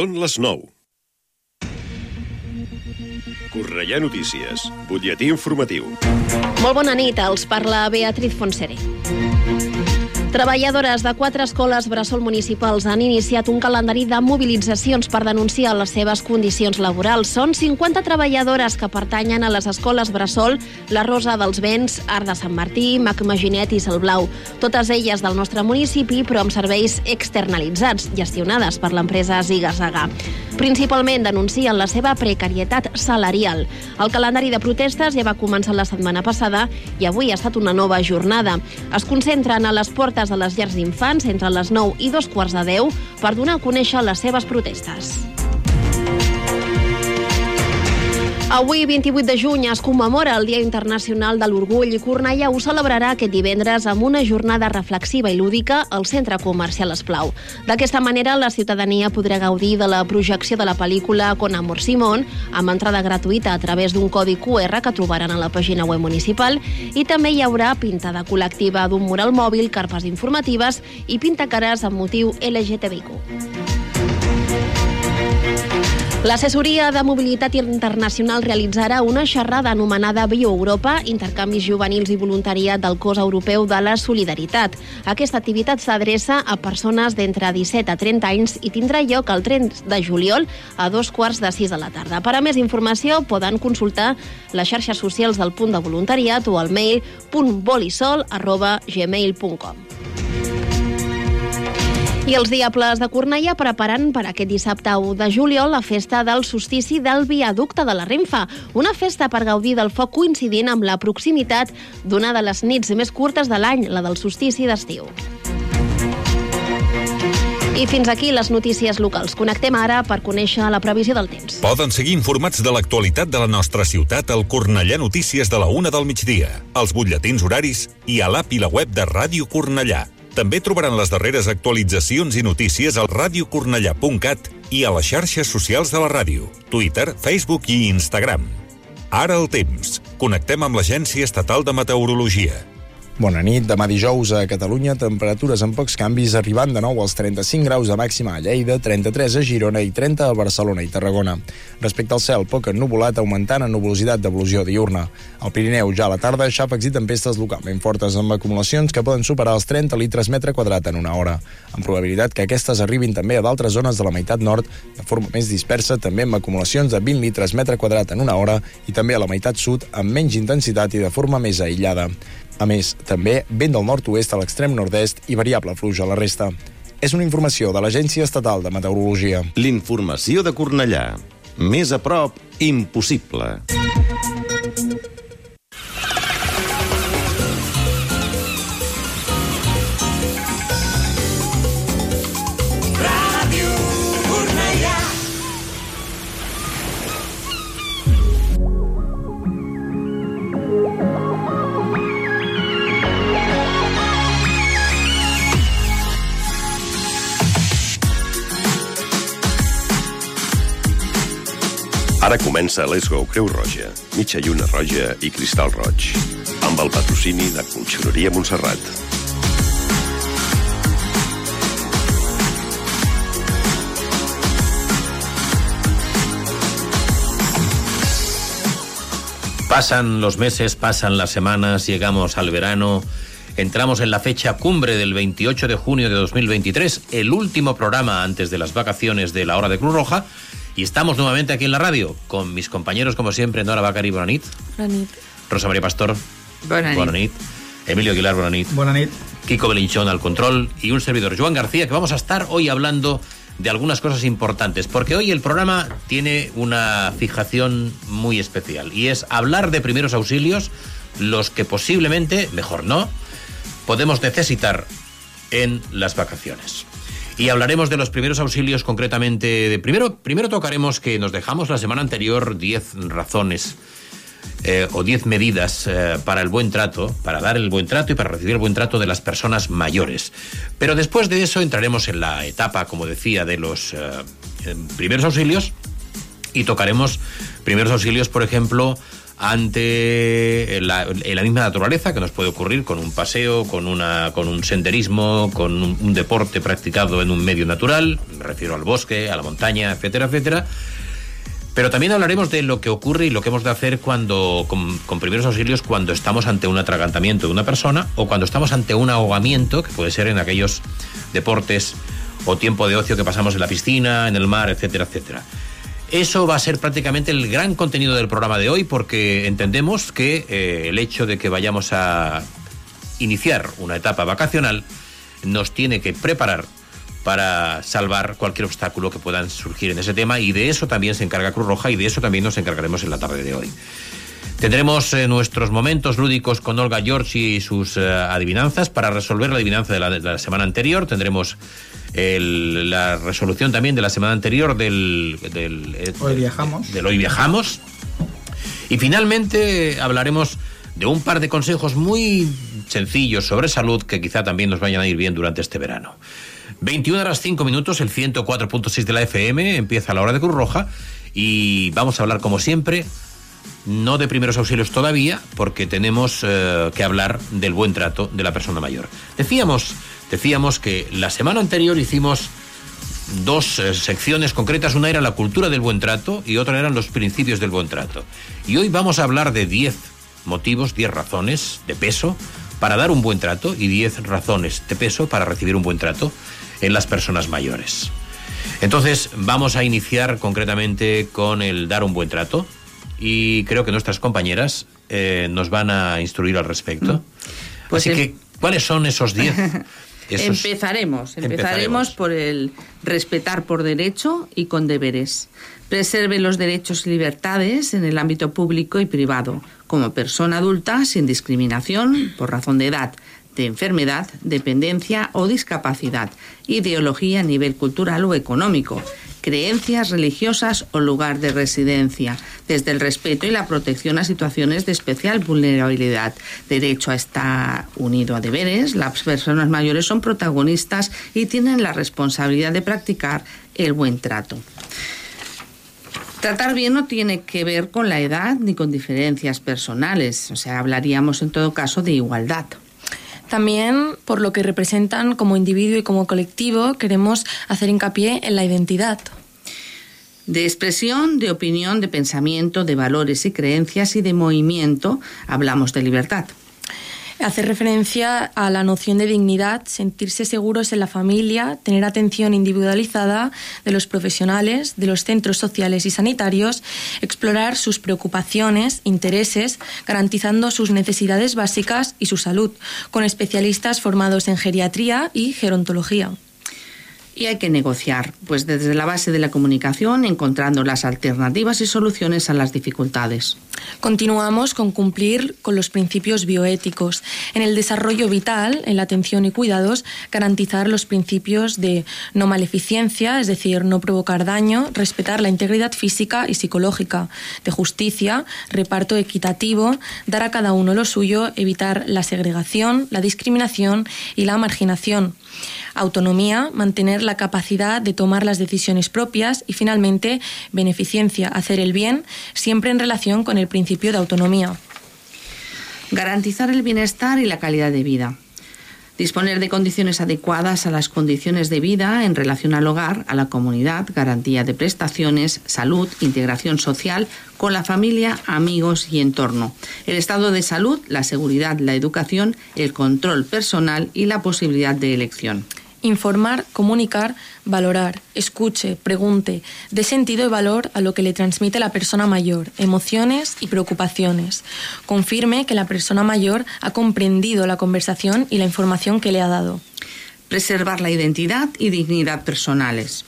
Són les 9. Correia Notícies, butlletí informatiu. Molt bona nit, els parla Beatriz Fonseri. Treballadores de quatre escoles bressol municipals han iniciat un calendari de mobilitzacions per denunciar les seves condicions laborals. Són 50 treballadores que pertanyen a les escoles bressol La Rosa dels Vents, Art de Sant Martí, Mac Maginet i Salblau. Totes elles del nostre municipi, però amb serveis externalitzats, gestionades per l'empresa Zigazaga. Principalment denuncien la seva precarietat salarial. El calendari de protestes ja va començar la setmana passada i avui ha estat una nova jornada. Es concentren a les portes de les llars d'infants entre les 9 i dos quarts de 10 per donar a conèixer les seves protestes. Avui, 28 de juny, es commemora el Dia Internacional de l'Orgull i Cornellà ho celebrarà aquest divendres amb una jornada reflexiva i lúdica al Centre Comercial Esplau. D'aquesta manera, la ciutadania podrà gaudir de la projecció de la pel·lícula Con Amor Simón, amb entrada gratuïta a través d'un codi QR que trobaran a la pàgina web municipal i també hi haurà pintada col·lectiva d'un mural mòbil, carpes informatives i pintacares amb motiu LGTBIQ. L'assessoria de mobilitat internacional realitzarà una xerrada anomenada BioEuropa, intercanvis juvenils i voluntariat del cos europeu de la solidaritat. Aquesta activitat s'adreça a persones d'entre 17 a 30 anys i tindrà lloc el 30 de juliol a dos quarts de sis de la tarda. Per a més informació poden consultar les xarxes socials del punt de voluntariat o al mail puntbolisol arroba gmail.com. I els Diables de Cornellà preparen per aquest dissabte 1 de juliol la festa del solstici del viaducte de la Renfa, una festa per gaudir del foc coincidint amb la proximitat d'una de les nits més curtes de l'any, la del solstici d'estiu. I fins aquí les notícies locals. Connectem ara per conèixer la previsió del temps. Poden seguir informats de l'actualitat de la nostra ciutat al Cornellà Notícies de la una del migdia, als butlletins horaris i a l'app i la web de Ràdio Cornellà. També trobaran les darreres actualitzacions i notícies al radiocornellà.cat i a les xarxes socials de la ràdio, Twitter, Facebook i Instagram. Ara el temps. Connectem amb l'Agència Estatal de Meteorologia. Bona nit. Demà dijous a Catalunya, temperatures amb pocs canvis, arribant de nou als 35 graus de màxima a Lleida, 33 a Girona i 30 a Barcelona i Tarragona. Respecte al cel, poc ennuvolat, augmentant en nuvolositat d'evolució diurna. Al Pirineu, ja a la tarda, xàfecs i tempestes localment fortes, amb acumulacions que poden superar els 30 litres metre quadrat en una hora, amb probabilitat que aquestes arribin també a d'altres zones de la meitat nord de forma més dispersa, també amb acumulacions de 20 litres metre quadrat en una hora i també a la meitat sud amb menys intensitat i de forma més aïllada. A més, també vent del nord-oest a l'extrem nord-est i variable fluix a la resta. És una informació de l'Agència Estatal de Meteorologia. L'informació de Cornellà. Més a prop, impossible. Ara comença Let's Go Creu Roja, mitja lluna roja i cristal roig, amb el patrocini de Conxeroria Montserrat. Pasan los meses, pasan las semanas, llegamos al verano, entramos en la fecha cumbre del 28 de junio de 2023, el último programa antes de las vacaciones de la hora de Cruz Roja, y estamos nuevamente aquí en la radio con mis compañeros, como siempre, Nora Bacari, Bonanit, Bonanit. Rosa María Pastor, Bonanit. Bonanit, Emilio Aguilar, Bonanit, Bona nit. Kiko Belinchón al control y un servidor, Joan García, que vamos a estar hoy hablando de algunas cosas importantes, porque hoy el programa tiene una fijación muy especial y es hablar de primeros auxilios, los que posiblemente, mejor no, podemos necesitar en las vacaciones. Y hablaremos de los primeros auxilios concretamente. De, primero, primero tocaremos que nos dejamos la semana anterior 10 razones eh, o 10 medidas eh, para el buen trato, para dar el buen trato y para recibir el buen trato de las personas mayores. Pero después de eso entraremos en la etapa, como decía, de los eh, eh, primeros auxilios y tocaremos primeros auxilios, por ejemplo, ante la, la, misma naturaleza que nos puede ocurrir con un paseo, con, una, con un senderismo, con un, deporte practicado en un medio natural, me refiero al bosque, a la montaña, etcétera, etcétera. Pero también hablaremos de lo que ocurre y lo que hemos de hacer cuando, con primeros auxilios cuando estamos ante un atragantamiento de una persona o cuando estamos ante un ahogamiento, que puede ser en aquellos deportes o tiempo de ocio que pasamos en la piscina, en el mar, etcétera, etcétera. Eso va a ser prácticamente el gran contenido del programa de hoy porque entendemos que eh, el hecho de que vayamos a iniciar una etapa vacacional nos tiene que preparar para salvar cualquier obstáculo que puedan surgir en ese tema y de eso también se encarga Cruz Roja y de eso también nos encargaremos en la tarde de hoy. Tendremos eh, nuestros momentos lúdicos con Olga George y sus eh, adivinanzas para resolver la adivinanza de la, de la semana anterior. Tendremos el, la resolución también de la semana anterior del, del, eh, Hoy viajamos. del Hoy Viajamos. Y finalmente hablaremos de un par de consejos muy sencillos sobre salud que quizá también nos vayan a ir bien durante este verano. 21 horas 5 minutos, el 104.6 de la FM, empieza la hora de Cruz Roja y vamos a hablar como siempre, no de primeros auxilios todavía, porque tenemos eh, que hablar del buen trato de la persona mayor. Decíamos decíamos que la semana anterior hicimos dos eh, secciones concretas, una era la cultura del buen trato y otra eran los principios del buen trato. Y hoy vamos a hablar de 10 motivos, 10 razones de peso para dar un buen trato y 10 razones de peso para recibir un buen trato en las personas mayores. Entonces vamos a iniciar concretamente con el dar un buen trato y creo que nuestras compañeras eh, nos van a instruir al respecto. Pues Así el- que, ¿cuáles son esos 10? Esos- Empezaremos, empezaremos Empezaremos. por el respetar por derecho y con deberes. Preserve los derechos y libertades en el ámbito público y privado, como persona adulta sin discriminación por razón de edad, de enfermedad, dependencia o discapacidad, ideología a nivel cultural o económico, creencias religiosas o lugar de residencia, desde el respeto y la protección a situaciones de especial vulnerabilidad. Derecho a estar unido a deberes, las personas mayores son protagonistas y tienen la responsabilidad de practicar el buen trato. Tratar bien no tiene que ver con la edad ni con diferencias personales, o sea, hablaríamos en todo caso de igualdad. También, por lo que representan como individuo y como colectivo, queremos hacer hincapié en la identidad. De expresión, de opinión, de pensamiento, de valores y creencias y de movimiento, hablamos de libertad. Hacer referencia a la noción de dignidad, sentirse seguros en la familia, tener atención individualizada de los profesionales, de los centros sociales y sanitarios, explorar sus preocupaciones, intereses, garantizando sus necesidades básicas y su salud, con especialistas formados en geriatría y gerontología. Y hay que negociar, pues desde la base de la comunicación, encontrando las alternativas y soluciones a las dificultades. Continuamos con cumplir con los principios bioéticos. En el desarrollo vital, en la atención y cuidados, garantizar los principios de no maleficencia, es decir, no provocar daño, respetar la integridad física y psicológica, de justicia, reparto equitativo, dar a cada uno lo suyo, evitar la segregación, la discriminación y la marginación. Autonomía, mantener la capacidad de tomar las decisiones propias y finalmente beneficencia, hacer el bien, siempre en relación con el principio de autonomía. Garantizar el bienestar y la calidad de vida. Disponer de condiciones adecuadas a las condiciones de vida en relación al hogar, a la comunidad, garantía de prestaciones, salud, integración social con la familia, amigos y entorno. El estado de salud, la seguridad, la educación, el control personal y la posibilidad de elección. Informar, comunicar, valorar, escuche, pregunte, dé sentido y valor a lo que le transmite la persona mayor, emociones y preocupaciones. Confirme que la persona mayor ha comprendido la conversación y la información que le ha dado. Preservar la identidad y dignidad personales.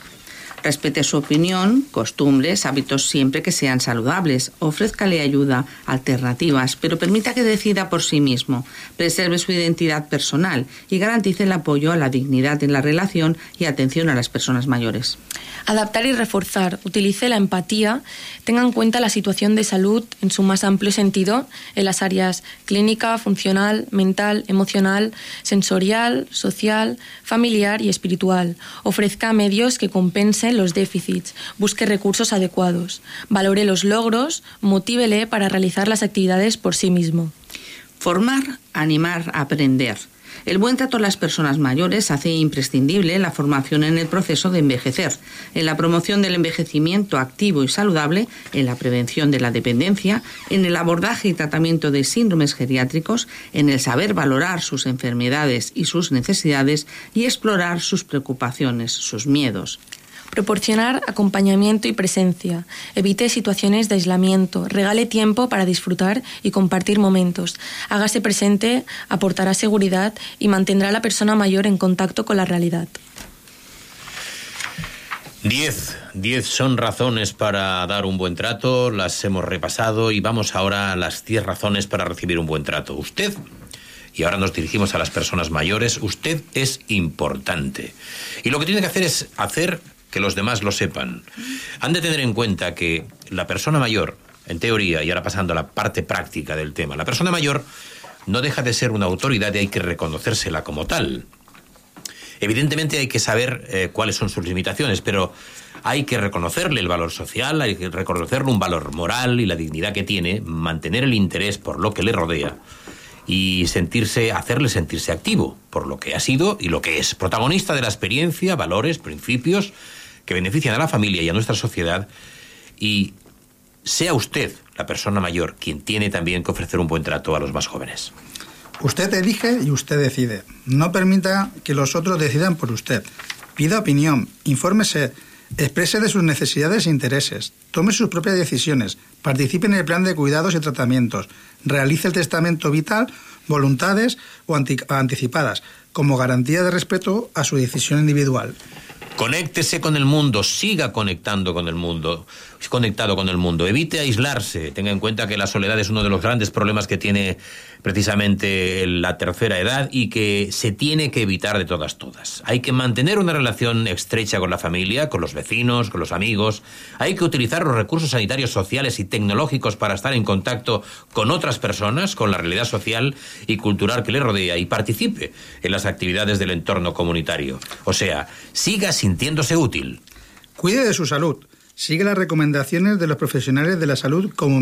Respete su opinión, costumbres, hábitos siempre que sean saludables. Ofrézcale ayuda, alternativas, pero permita que decida por sí mismo. Preserve su identidad personal y garantice el apoyo a la dignidad en la relación y atención a las personas mayores. Adaptar y reforzar. Utilice la empatía. Tenga en cuenta la situación de salud en su más amplio sentido en las áreas clínica, funcional, mental, emocional, sensorial, social, familiar y espiritual. Ofrezca medios que compensen los déficits, busque recursos adecuados, valore los logros, motívele para realizar las actividades por sí mismo. Formar, animar, aprender. El buen trato a las personas mayores hace imprescindible la formación en el proceso de envejecer, en la promoción del envejecimiento activo y saludable, en la prevención de la dependencia, en el abordaje y tratamiento de síndromes geriátricos, en el saber valorar sus enfermedades y sus necesidades y explorar sus preocupaciones, sus miedos. Proporcionar acompañamiento y presencia. Evite situaciones de aislamiento. Regale tiempo para disfrutar y compartir momentos. Hágase presente, aportará seguridad y mantendrá a la persona mayor en contacto con la realidad. Diez. Diez son razones para dar un buen trato, las hemos repasado y vamos ahora a las diez razones para recibir un buen trato. Usted y ahora nos dirigimos a las personas mayores, usted es importante. Y lo que tiene que hacer es hacer que los demás lo sepan. Han de tener en cuenta que la persona mayor, en teoría, y ahora pasando a la parte práctica del tema, la persona mayor no deja de ser una autoridad y hay que reconocérsela como tal. Evidentemente hay que saber eh, cuáles son sus limitaciones, pero hay que reconocerle el valor social, hay que reconocerle un valor moral y la dignidad que tiene, mantener el interés por lo que le rodea y sentirse, hacerle sentirse activo por lo que ha sido y lo que es, protagonista de la experiencia, valores, principios que benefician a la familia y a nuestra sociedad y sea usted, la persona mayor, quien tiene también que ofrecer un buen trato a los más jóvenes. Usted elige y usted decide. No permita que los otros decidan por usted. Pida opinión, infórmese, exprese de sus necesidades e intereses, tome sus propias decisiones, participe en el plan de cuidados y tratamientos, realice el testamento vital, voluntades o anticipadas, como garantía de respeto a su decisión individual. Conéctese con el mundo, siga conectando con el mundo, conectado con el mundo. Evite aislarse. Tenga en cuenta que la soledad es uno de los grandes problemas que tiene precisamente la tercera edad y que se tiene que evitar de todas todas. Hay que mantener una relación estrecha con la familia, con los vecinos, con los amigos. Hay que utilizar los recursos sanitarios, sociales y tecnológicos para estar en contacto con otras personas, con la realidad social y cultural que le rodea y participe en las actividades del entorno comunitario. O sea, siga sintiéndose útil. Cuide de su salud sigue las recomendaciones de los profesionales de la salud como,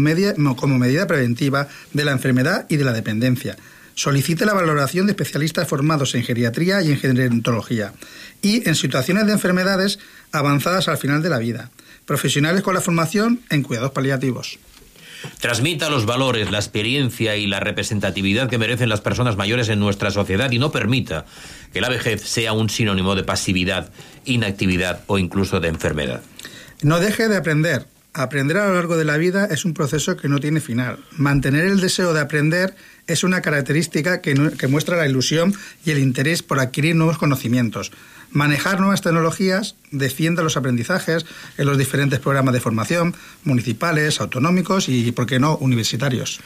como medida preventiva de la enfermedad y de la dependencia. Solicite la valoración de especialistas formados en geriatría y en gerontología y en situaciones de enfermedades avanzadas al final de la vida. Profesionales con la formación en cuidados paliativos. Transmita los valores, la experiencia y la representatividad que merecen las personas mayores en nuestra sociedad y no permita que la vejez sea un sinónimo de pasividad, inactividad o incluso de enfermedad. No deje de aprender. Aprender a lo largo de la vida es un proceso que no tiene final. Mantener el deseo de aprender es una característica que, muestra la ilusión y el interés por adquirir nuevos conocimientos. Manejar nuevas tecnologías defienda los aprendizajes en los diferentes programas de formación, municipales, autonómicos y, por qué no, universitarios.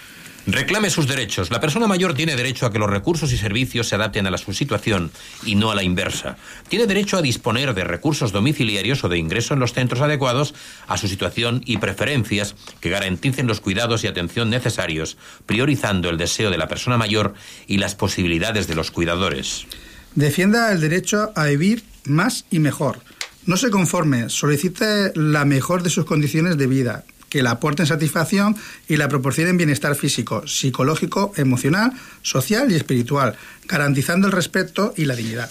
Reclame sus derechos. La persona mayor tiene derecho a que los recursos y servicios se adapten a su situación y no a la inversa. Tiene derecho a disponer de recursos domiciliarios o de ingreso en los centros adecuados a su situación y preferencias que garanticen los cuidados y atención necesarios, priorizando el deseo de la persona mayor y las posibilidades de los cuidadores. Defienda el derecho a vivir más y mejor. No se conforme, solicite la mejor de sus condiciones de vida, que la aporten satisfacción y la proporcionen bienestar físico, psicológico, emocional, social y espiritual, garantizando el respeto y la dignidad.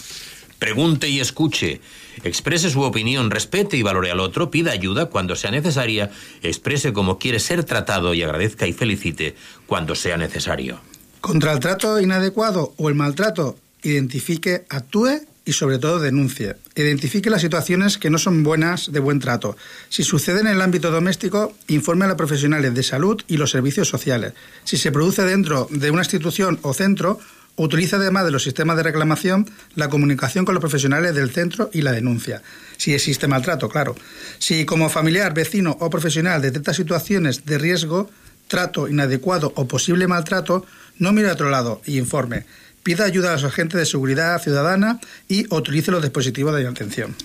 Pregunte y escuche. Exprese su opinión, respete y valore al otro, pida ayuda cuando sea necesaria, exprese cómo quiere ser tratado y agradezca y felicite cuando sea necesario. Contra el trato inadecuado o el maltrato, identifique, actúe y sobre todo denuncie. Identifique las situaciones que no son buenas de buen trato. Si sucede en el ámbito doméstico, informe a los profesionales de salud y los servicios sociales. Si se produce dentro de una institución o centro, utilice además de los sistemas de reclamación la comunicación con los profesionales del centro y la denuncia. Si existe maltrato, claro. Si como familiar, vecino o profesional detecta situaciones de riesgo, trato inadecuado o posible maltrato, no mire a otro lado y informe pida ayuda a los agentes de seguridad ciudadana y utilice los dispositivos de atención.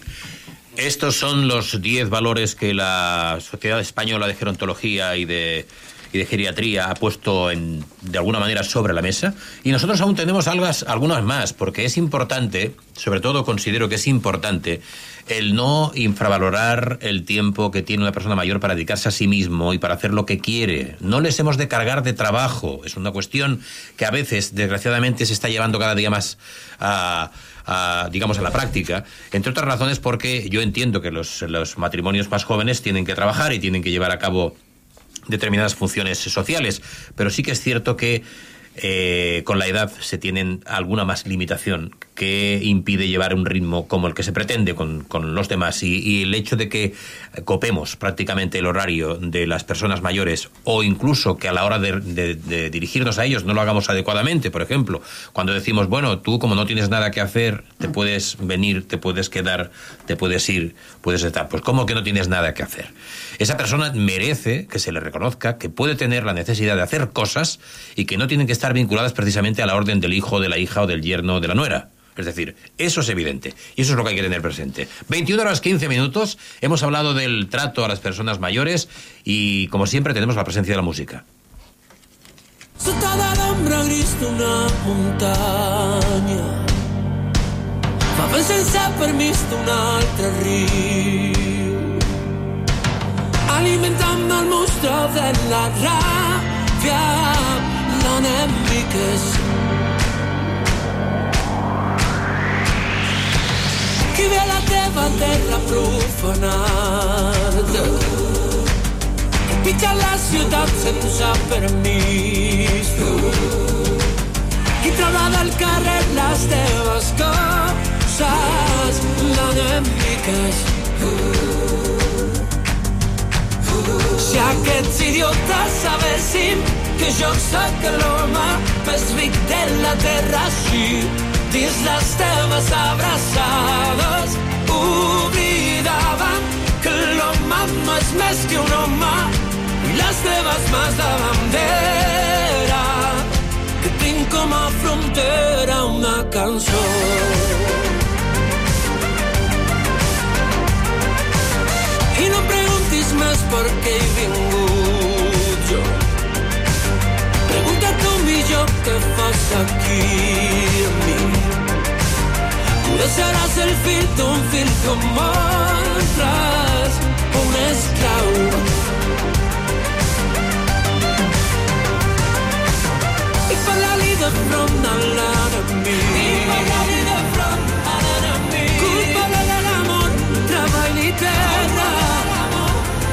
Estos son los 10 valores que la Sociedad Española de Gerontología y de y de Geriatría ha puesto en, de alguna manera sobre la mesa. Y nosotros aún tenemos algas, algunas más, porque es importante, sobre todo considero que es importante, el no infravalorar el tiempo que tiene una persona mayor para dedicarse a sí mismo y para hacer lo que quiere. No les hemos de cargar de trabajo. Es una cuestión que a veces, desgraciadamente, se está llevando cada día más a, digamos, a la práctica, entre otras razones porque yo entiendo que los, los matrimonios más jóvenes tienen que trabajar y tienen que llevar a cabo determinadas funciones sociales, pero sí que es cierto que eh, con la edad se tienen alguna más limitación que impide llevar un ritmo como el que se pretende con, con los demás y, y, el hecho de que copemos prácticamente el horario de las personas mayores o incluso que a la hora de, de, de, dirigirnos a ellos no lo hagamos adecuadamente, por ejemplo, cuando decimos, bueno, tú como no tienes nada que hacer, te puedes venir, te puedes quedar, te puedes ir, puedes estar, pues ¿cómo que no tienes nada que hacer? Esa persona merece que se le reconozca que puede tener la necesidad de hacer cosas y que no tienen que estar vinculadas precisamente a la orden del hijo, de la hija o del yerno o de la nuera. Es decir, eso es evidente y eso es lo que hay que tener presente. 21 horas 15 minutos, hemos hablado del trato a las personas mayores y, como siempre, tenemos la presencia de la música. Sota de l'ombra gris d'una muntanya fa vent qui ve la teva terra profanar-te pitja la ciutat sense permís. Qui traurà del carrer les teves coses? L'enemic és si aquests idiotes sabessin que jo sóc l'home més ric de la terra així dins les teves abraçades oblidaven que l'home no és més que un home i les teves mans de bandera. Que tinc com frontera una cançó i no em preguntis més per què he vingut jo pregunta tu millor què fas aquí amb mi tu seràs el fill d'un fill com altres un esclau i parlar-li de front a l'enemic i parlar-li de front a l'enemic culpa-la de l'amor treball i terra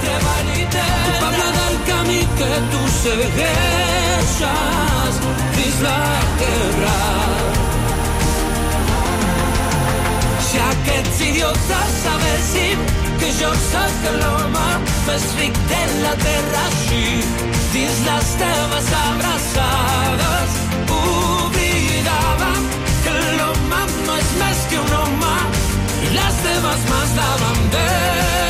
treball i terra culpable del camí que tu segueixes dins la guerra aquests idiotes sabessin que jo sóc l'home més ric de la terra. Així dins les teves abraçades oblidàvem que l'home no és més que un home i les teves mans de bandera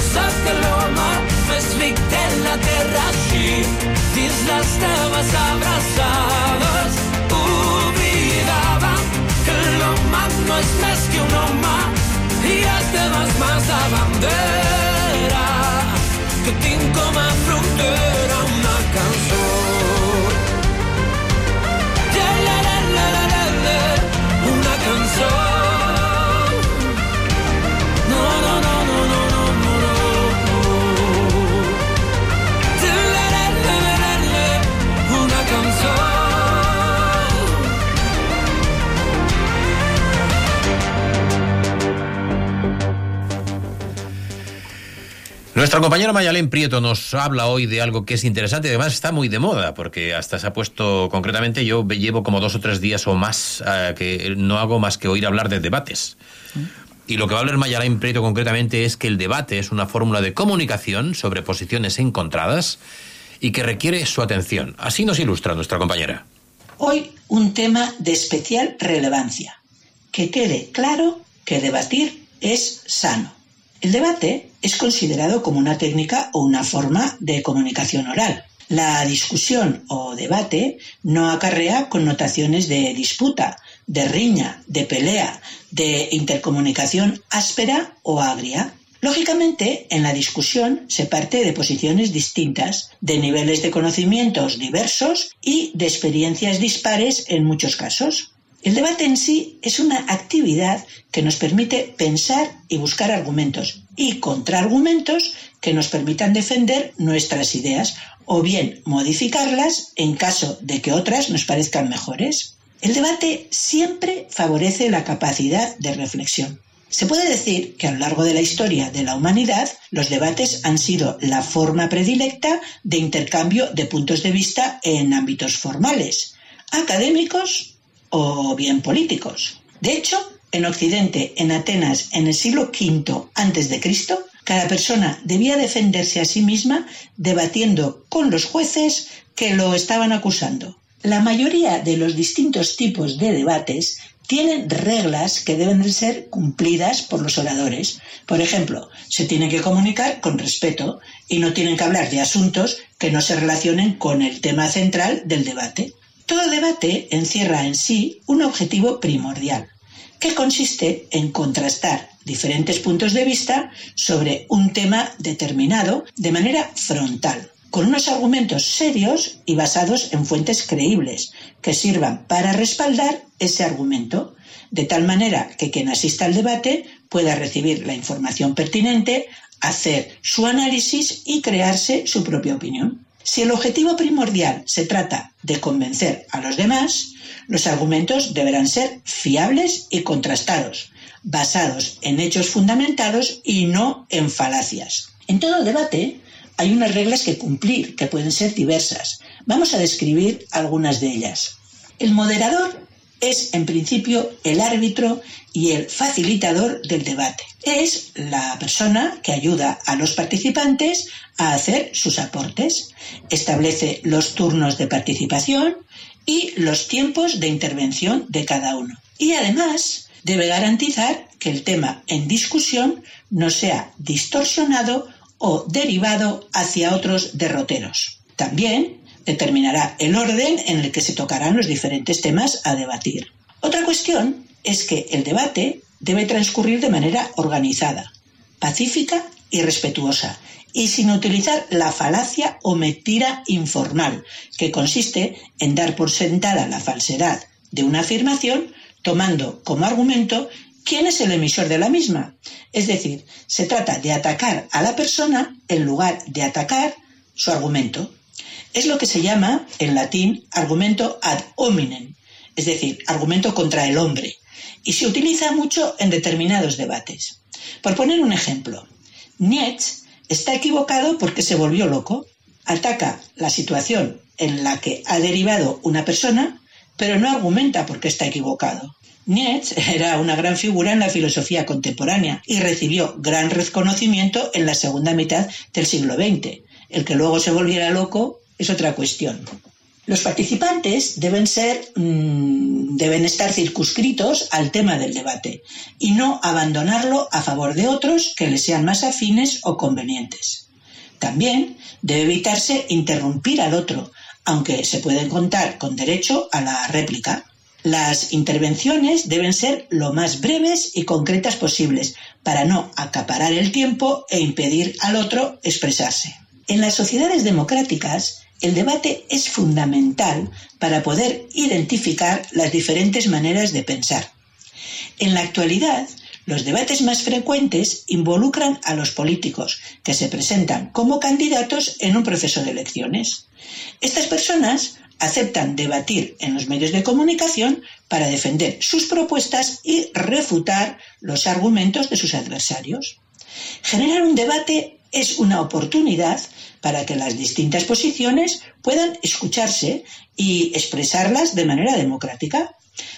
que jo sóc l'home més ric de la terra així dins les teves abraçades oblidàvem que l'home no és més que un home Nuestra compañera Mayalén Prieto nos habla hoy de algo que es interesante y además está muy de moda, porque hasta se ha puesto concretamente, yo llevo como dos o tres días o más eh, que no hago más que oír hablar de debates. Y lo que va a hablar Mayalén Prieto concretamente es que el debate es una fórmula de comunicación sobre posiciones encontradas y que requiere su atención. Así nos ilustra nuestra compañera. Hoy un tema de especial relevancia. Que quede claro que debatir es sano. El debate es considerado como una técnica o una forma de comunicación oral. La discusión o debate no acarrea connotaciones de disputa, de riña, de pelea, de intercomunicación áspera o agria. Lógicamente, en la discusión se parte de posiciones distintas, de niveles de conocimientos diversos y de experiencias dispares en muchos casos. El debate en sí es una actividad que nos permite pensar y buscar argumentos y contraargumentos que nos permitan defender nuestras ideas o bien modificarlas en caso de que otras nos parezcan mejores. El debate siempre favorece la capacidad de reflexión. Se puede decir que a lo largo de la historia de la humanidad los debates han sido la forma predilecta de intercambio de puntos de vista en ámbitos formales, académicos o bien políticos. De hecho, en Occidente, en Atenas, en el siglo V de Cristo, cada persona debía defenderse a sí misma debatiendo con los jueces que lo estaban acusando. La mayoría de los distintos tipos de debates tienen reglas que deben ser cumplidas por los oradores. Por ejemplo, se tiene que comunicar con respeto y no tienen que hablar de asuntos que no se relacionen con el tema central del debate. Todo debate encierra en sí un objetivo primordial, que consiste en contrastar diferentes puntos de vista sobre un tema determinado de manera frontal, con unos argumentos serios y basados en fuentes creíbles, que sirvan para respaldar ese argumento, de tal manera que quien asista al debate pueda recibir la información pertinente, hacer su análisis y crearse su propia opinión. Si el objetivo primordial se trata de convencer a los demás, los argumentos deberán ser fiables y contrastados, basados en hechos fundamentados y no en falacias. En todo debate hay unas reglas que cumplir, que pueden ser diversas. Vamos a describir algunas de ellas. El moderador es, en principio, el árbitro y el facilitador del debate. Es la persona que ayuda a los participantes a hacer sus aportes. Establece los turnos de participación y los tiempos de intervención de cada uno. Y además debe garantizar que el tema en discusión no sea distorsionado o derivado hacia otros derroteros. También determinará el orden en el que se tocarán los diferentes temas a debatir. Otra cuestión es que el debate debe transcurrir de manera organizada, pacífica y respetuosa, y sin utilizar la falacia o mentira informal, que consiste en dar por sentada la falsedad de una afirmación tomando como argumento quién es el emisor de la misma. Es decir, se trata de atacar a la persona en lugar de atacar su argumento. Es lo que se llama en latín argumento ad hominem, es decir, argumento contra el hombre, y se utiliza mucho en determinados debates. Por poner un ejemplo, Nietzsche está equivocado porque se volvió loco, ataca la situación en la que ha derivado una persona, pero no argumenta por qué está equivocado. Nietzsche era una gran figura en la filosofía contemporánea y recibió gran reconocimiento en la segunda mitad del siglo XX. El que luego se volviera loco es otra cuestión. Los participantes mm, deben estar circunscritos al tema del debate y no abandonarlo a favor de otros que les sean más afines o convenientes. También debe evitarse interrumpir al otro, aunque se puede contar con derecho a la réplica. Las intervenciones deben ser lo más breves y concretas posibles para no acaparar el tiempo e impedir al otro expresarse. En las sociedades democráticas, el debate es fundamental para poder identificar las diferentes maneras de pensar. En la actualidad, los debates más frecuentes involucran a los políticos que se presentan como candidatos en un proceso de elecciones. Estas personas aceptan debatir en los medios de comunicación para defender sus propuestas y refutar los argumentos de sus adversarios. Generar un debate es una oportunidad para que las distintas posiciones puedan escucharse y expresarlas de manera democrática.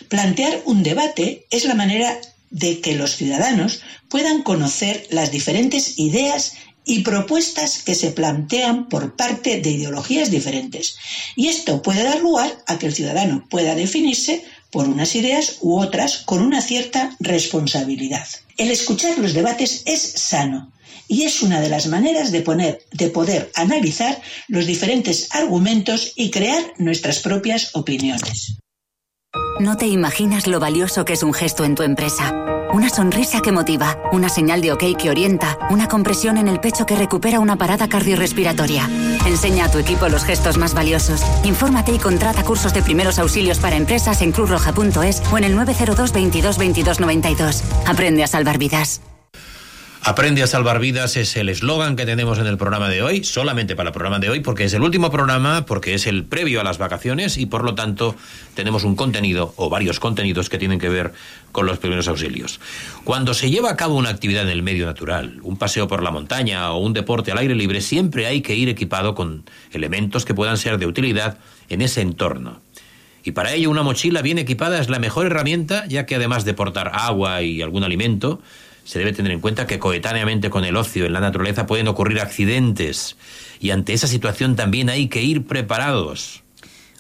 Plantear un debate es la manera de que los ciudadanos puedan conocer las diferentes ideas y propuestas que se plantean por parte de ideologías diferentes. Y esto puede dar lugar a que el ciudadano pueda definirse por unas ideas u otras con una cierta responsabilidad. El escuchar los debates es sano y es una de las maneras de, poder analizar los diferentes argumentos y crear nuestras propias opiniones. No te imaginas lo valioso que es un gesto en tu empresa. Una sonrisa que motiva, una señal de ok que orienta, una compresión en el pecho que recupera una parada cardiorrespiratoria. Enseña a tu equipo los gestos más valiosos. Infórmate y contrata cursos de primeros auxilios para empresas en cruzroja.es o en el 902 22 22 92. Aprende a salvar vidas. Aprende a salvar vidas es el eslogan que tenemos en el programa de hoy, solamente para el programa de hoy, porque es el último programa, porque es el previo a las vacaciones y por lo tanto tenemos un contenido o varios contenidos que tienen que ver con los primeros auxilios. Cuando se lleva a cabo una actividad en el medio natural, un paseo por la montaña o un deporte al aire libre, siempre hay que ir equipado con elementos que puedan ser de utilidad en ese entorno. Y para ello una mochila bien equipada es la mejor herramienta, ya que además de portar agua y algún alimento, se debe tener en cuenta que coetáneamente con el ocio en la naturaleza pueden ocurrir accidentes y ante esa situación también hay que ir preparados.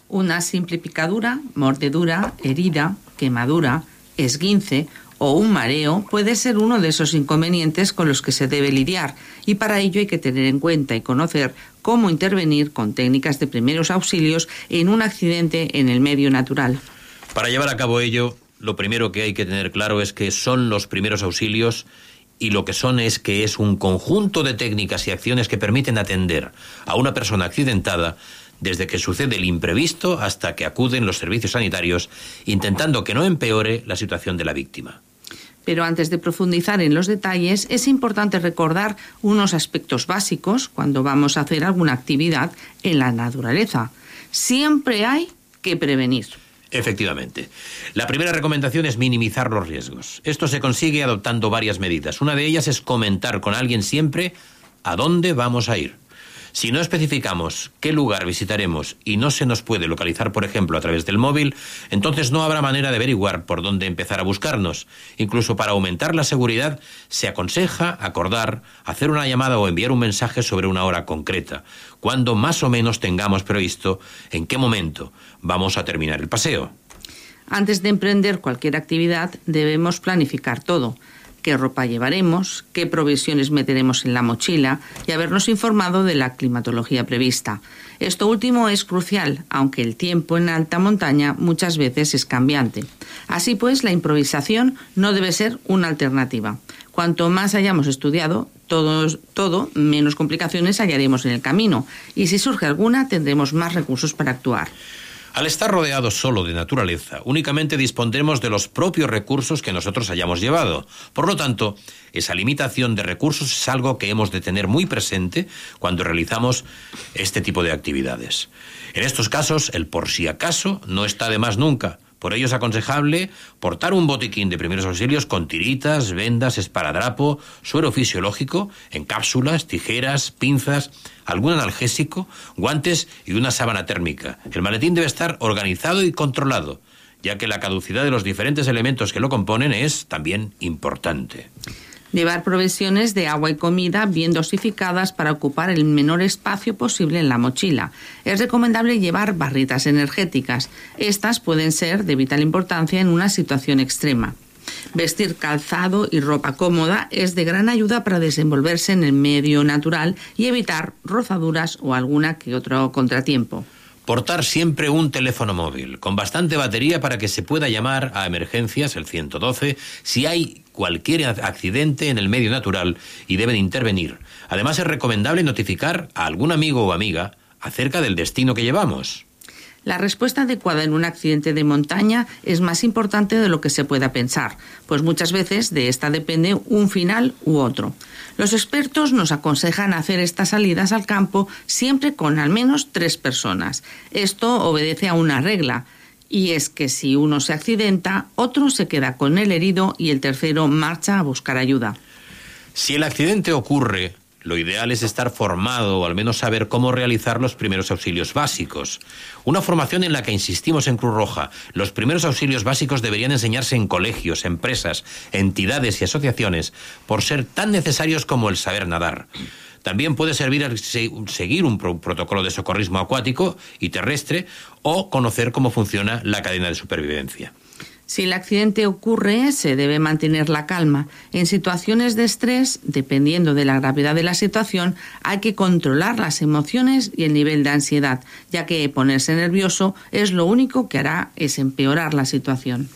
Una simple picadura, mordedura, herida, quemadura, esguince o un mareo puede ser uno de esos inconvenientes con los que se debe lidiar y para ello hay que tener en cuenta y conocer cómo intervenir con técnicas de primeros auxilios en un accidente en el medio natural. Para llevar a cabo ello, lo primero que hay que tener claro es que son los primeros auxilios y lo que son es que es un conjunto de técnicas y acciones que permiten atender a una persona accidentada desde que sucede el imprevisto hasta que acuden los servicios sanitarios, intentando que no empeore la situación de la víctima. Pero antes de profundizar en los detalles, es importante recordar unos aspectos básicos cuando vamos a hacer alguna actividad en la naturaleza. Siempre hay que prevenir. Efectivamente. La primera recomendación es minimizar los riesgos. Esto se consigue adoptando varias medidas. Una de ellas es comentar con alguien siempre a dónde vamos a ir. Si no especificamos qué lugar visitaremos y no se nos puede localizar, por ejemplo, a través del móvil, entonces no habrá manera de averiguar por dónde empezar a buscarnos. Incluso para aumentar la seguridad, se aconseja acordar, hacer una llamada o enviar un mensaje sobre una hora concreta, cuando más o menos tengamos previsto en qué momento vamos a terminar el paseo. Antes de emprender cualquier actividad, debemos planificar todo qué ropa llevaremos, qué provisiones meteremos en la mochila y habernos informado de la climatología prevista. Esto último es crucial, aunque el tiempo en alta montaña muchas veces es cambiante. Así pues, la improvisación no debe ser una alternativa. Cuanto más hayamos estudiado, todo, menos complicaciones hallaremos en el camino y si surge alguna tendremos más recursos para actuar. Al estar rodeados solo de naturaleza, únicamente dispondremos de los propios recursos que nosotros hayamos llevado. Por lo tanto, esa limitación de recursos es algo que hemos de tener muy presente cuando realizamos este tipo de actividades. En estos casos, el por si acaso no está de más nunca, por ello es aconsejable portar un botiquín de primeros auxilios con tiritas, vendas, esparadrapo, suero fisiológico, en cápsulas, tijeras, pinzas, algún analgésico, guantes y una sábana térmica. El maletín debe estar organizado y controlado, ya que la caducidad de los diferentes elementos que lo componen es también importante. Llevar provisiones de agua y comida bien dosificadas para ocupar el menor espacio posible en la mochila. Es recomendable llevar barritas energéticas. Estas pueden ser de vital importancia en una situación extrema. Vestir calzado y ropa cómoda es de gran ayuda para desenvolverse en el medio natural y evitar rozaduras o alguna que otro contratiempo. Portar siempre un teléfono móvil con bastante batería para que se pueda llamar a emergencias, el 112, si hay cualquier accidente en el medio natural y deben intervenir. Además es recomendable notificar a algún amigo o amiga acerca del destino que llevamos. La respuesta adecuada en un accidente de montaña es más importante de lo que se pueda pensar, pues muchas veces de esta depende un final u otro. Los expertos nos aconsejan hacer estas salidas al campo siempre con al menos tres personas. Esto obedece a una regla, y es que si uno se accidenta, otro se queda con el herido y el tercero marcha a buscar ayuda. Si el accidente ocurre lo ideal es estar formado o al menos saber cómo realizar los primeros auxilios básicos. Una formación en la que insistimos en Cruz Roja. Los primeros auxilios básicos deberían enseñarse en colegios, empresas, entidades y asociaciones por ser tan necesarios como el saber nadar. También puede servir a se- seguir un pro- protocolo de socorrismo acuático y terrestre o conocer cómo funciona la cadena de supervivencia. Si el accidente ocurre, se debe mantener la calma. En situaciones de estrés, dependiendo de la gravedad de la situación, hay que controlar las emociones y el nivel de ansiedad, ya que ponerse nervioso es lo único que hará es empeorar la situación.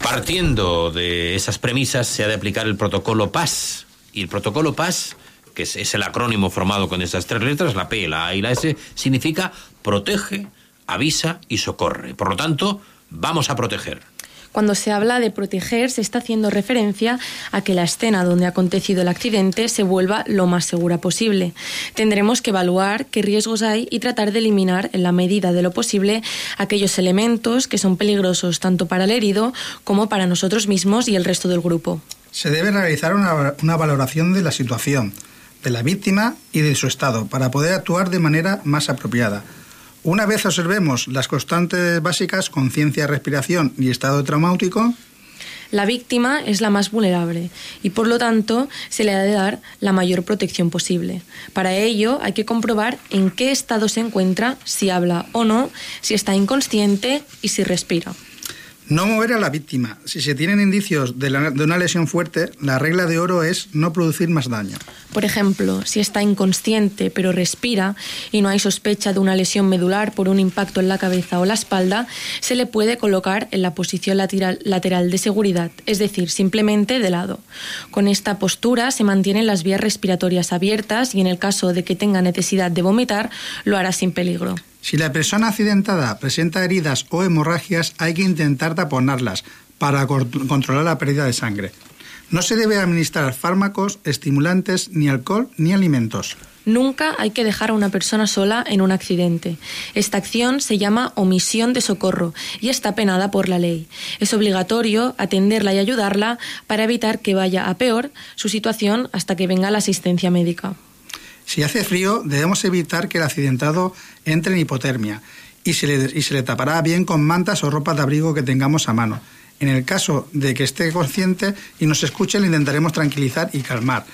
Partiendo de esas premisas, se ha de aplicar el protocolo PAS. Y el protocolo PAS, que es, el acrónimo formado con esas tres letras, la P, la A y la S, significa protege, avisa y socorre. Por lo tanto, vamos a proteger. Cuando se habla de proteger, se está haciendo referencia a que la escena donde ha acontecido el accidente se vuelva lo más segura posible. Tendremos que evaluar qué riesgos hay y tratar de eliminar, en la medida de lo posible, aquellos elementos que son peligrosos tanto para el herido como para nosotros mismos y el resto del grupo. Se debe realizar una, una valoración de la situación, de la víctima y de su estado, para poder actuar de manera más apropiada. Una vez observemos las constantes básicas, conciencia, respiración y estado traumático, La víctima es la más vulnerable y por lo tanto se le ha de dar la mayor protección posible. Para ello hay que comprobar en qué estado se encuentra, si habla o no, si está inconsciente y si respira. No mover a la víctima. Si se tienen indicios de, una lesión fuerte, la regla de oro es no producir más daño. Por ejemplo, si está inconsciente pero respira y no hay sospecha de una lesión medular por un impacto en la cabeza o la espalda, se le puede colocar en la posición lateral de seguridad, es decir, simplemente de lado. Con esta postura se mantienen las vías respiratorias abiertas y en el caso de que tenga necesidad de vomitar, lo hará sin peligro. Si la persona accidentada presenta heridas o hemorragias, hay que intentar taponarlas para controlar la pérdida de sangre. No se debe administrar fármacos, estimulantes, ni alcohol, ni alimentos. Nunca hay que dejar a una persona sola en un accidente. Esta acción se llama omisión de socorro y está penada por la ley. Es obligatorio atenderla y ayudarla para evitar que vaya a peor su situación hasta que venga la asistencia médica. Si hace frío, debemos evitar que el accidentado entre en hipotermia y se, le, tapará bien con mantas o ropa de abrigo que tengamos a mano. En el caso de que esté consciente y nos escuche, le intentaremos tranquilizar y calmar.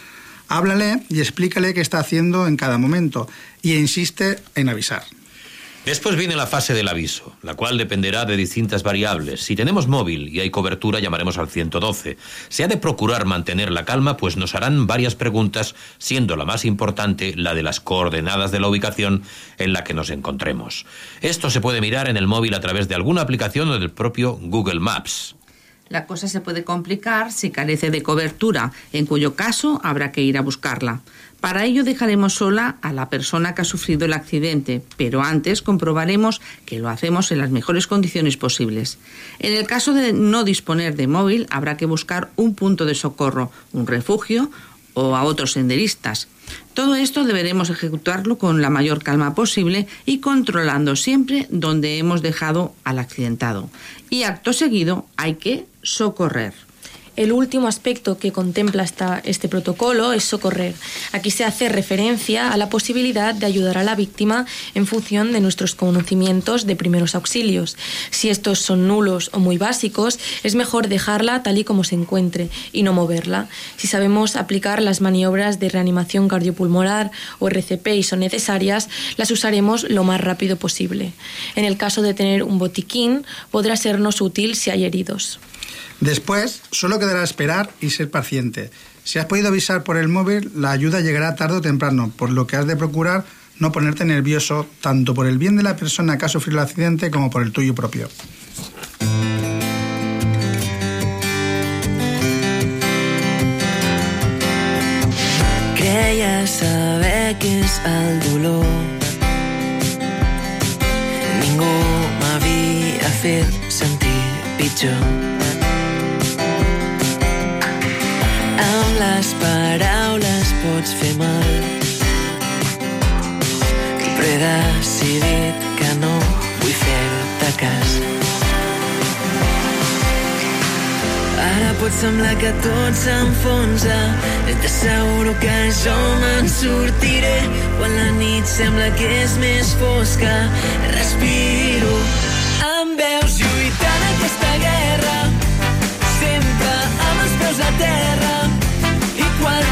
Háblale y explícale qué está haciendo en cada momento y insiste en avisar. Después viene la fase del aviso, la cual dependerá de distintas variables. Si tenemos móvil y hay cobertura, llamaremos al 112. Se ha de procurar mantener la calma, pues nos harán varias preguntas, siendo la más importante la de las coordenadas de la ubicación en la que nos encontremos. Esto se puede mirar en el móvil a través de alguna aplicación o del propio Google Maps. La cosa se puede complicar si carece de cobertura, en cuyo caso habrá que ir a buscarla. Para ello dejaremos sola a la persona que ha sufrido el accidente, pero antes comprobaremos que lo hacemos en las mejores condiciones posibles. En el caso de no disponer de móvil, habrá que buscar un punto de socorro, un refugio o a otros senderistas. Todo esto deberemos ejecutarlo con la mayor calma posible y controlando siempre donde hemos dejado al accidentado. Y acto seguido hay que socorrer. El último aspecto que contempla este protocolo es socorrer. Aquí se hace referencia a la posibilidad de ayudar a la víctima en función de nuestros conocimientos de primeros auxilios. Si estos son nulos o muy básicos, es mejor dejarla tal y como se encuentre y no moverla. Si sabemos aplicar las maniobras de reanimación cardiopulmonar o RCP y son necesarias, las usaremos lo más rápido posible. En el caso de tener un botiquín, podrá sernos útil si hay heridos. Después, solo quedará esperar y ser paciente. Si has podido avisar por el móvil, la ayuda llegará tarde o temprano, por lo que has de procurar no ponerte nervioso, tanto por el bien de la persona que ha sufrido el accidente como por el tuyo propio. Creia saber què és el dolor. Ningú m'havia fet sentir pitjor. Amb les paraules pots fer mal. Però he decidit que no vull fer-te cas. Ara pot semblar que tot s'enfonsa. I t'asseguro que jo me'n sortiré. Quan la nit sembla que és més fosca respiro. Em veus lluitant aquesta guerra. Sempre amb els peus a terra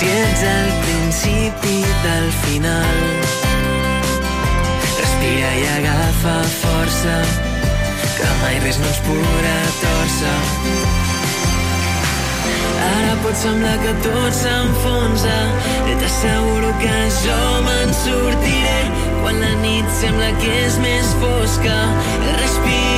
Si ets al principi del final, respira i agafa força, que mai res no ens podrà torcer. Ara pot semblar que tot s'enfonsa i t'asseguro que jo me'n sortiré quan la nit sembla que és més fosca i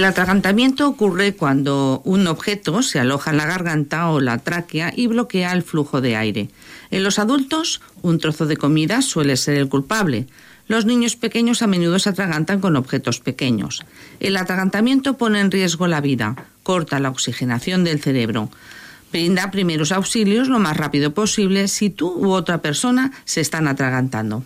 El atragantamiento ocurre cuando un objeto se aloja en la garganta o la tráquea y bloquea el flujo de aire. En los adultos, un trozo de comida suele ser el culpable. Los niños pequeños a menudo se atragantan con objetos pequeños. El atragantamiento pone en riesgo la vida, corta la oxigenación del cerebro. Brinda primeros auxilios lo más rápido posible si tú u otra persona se están atragantando.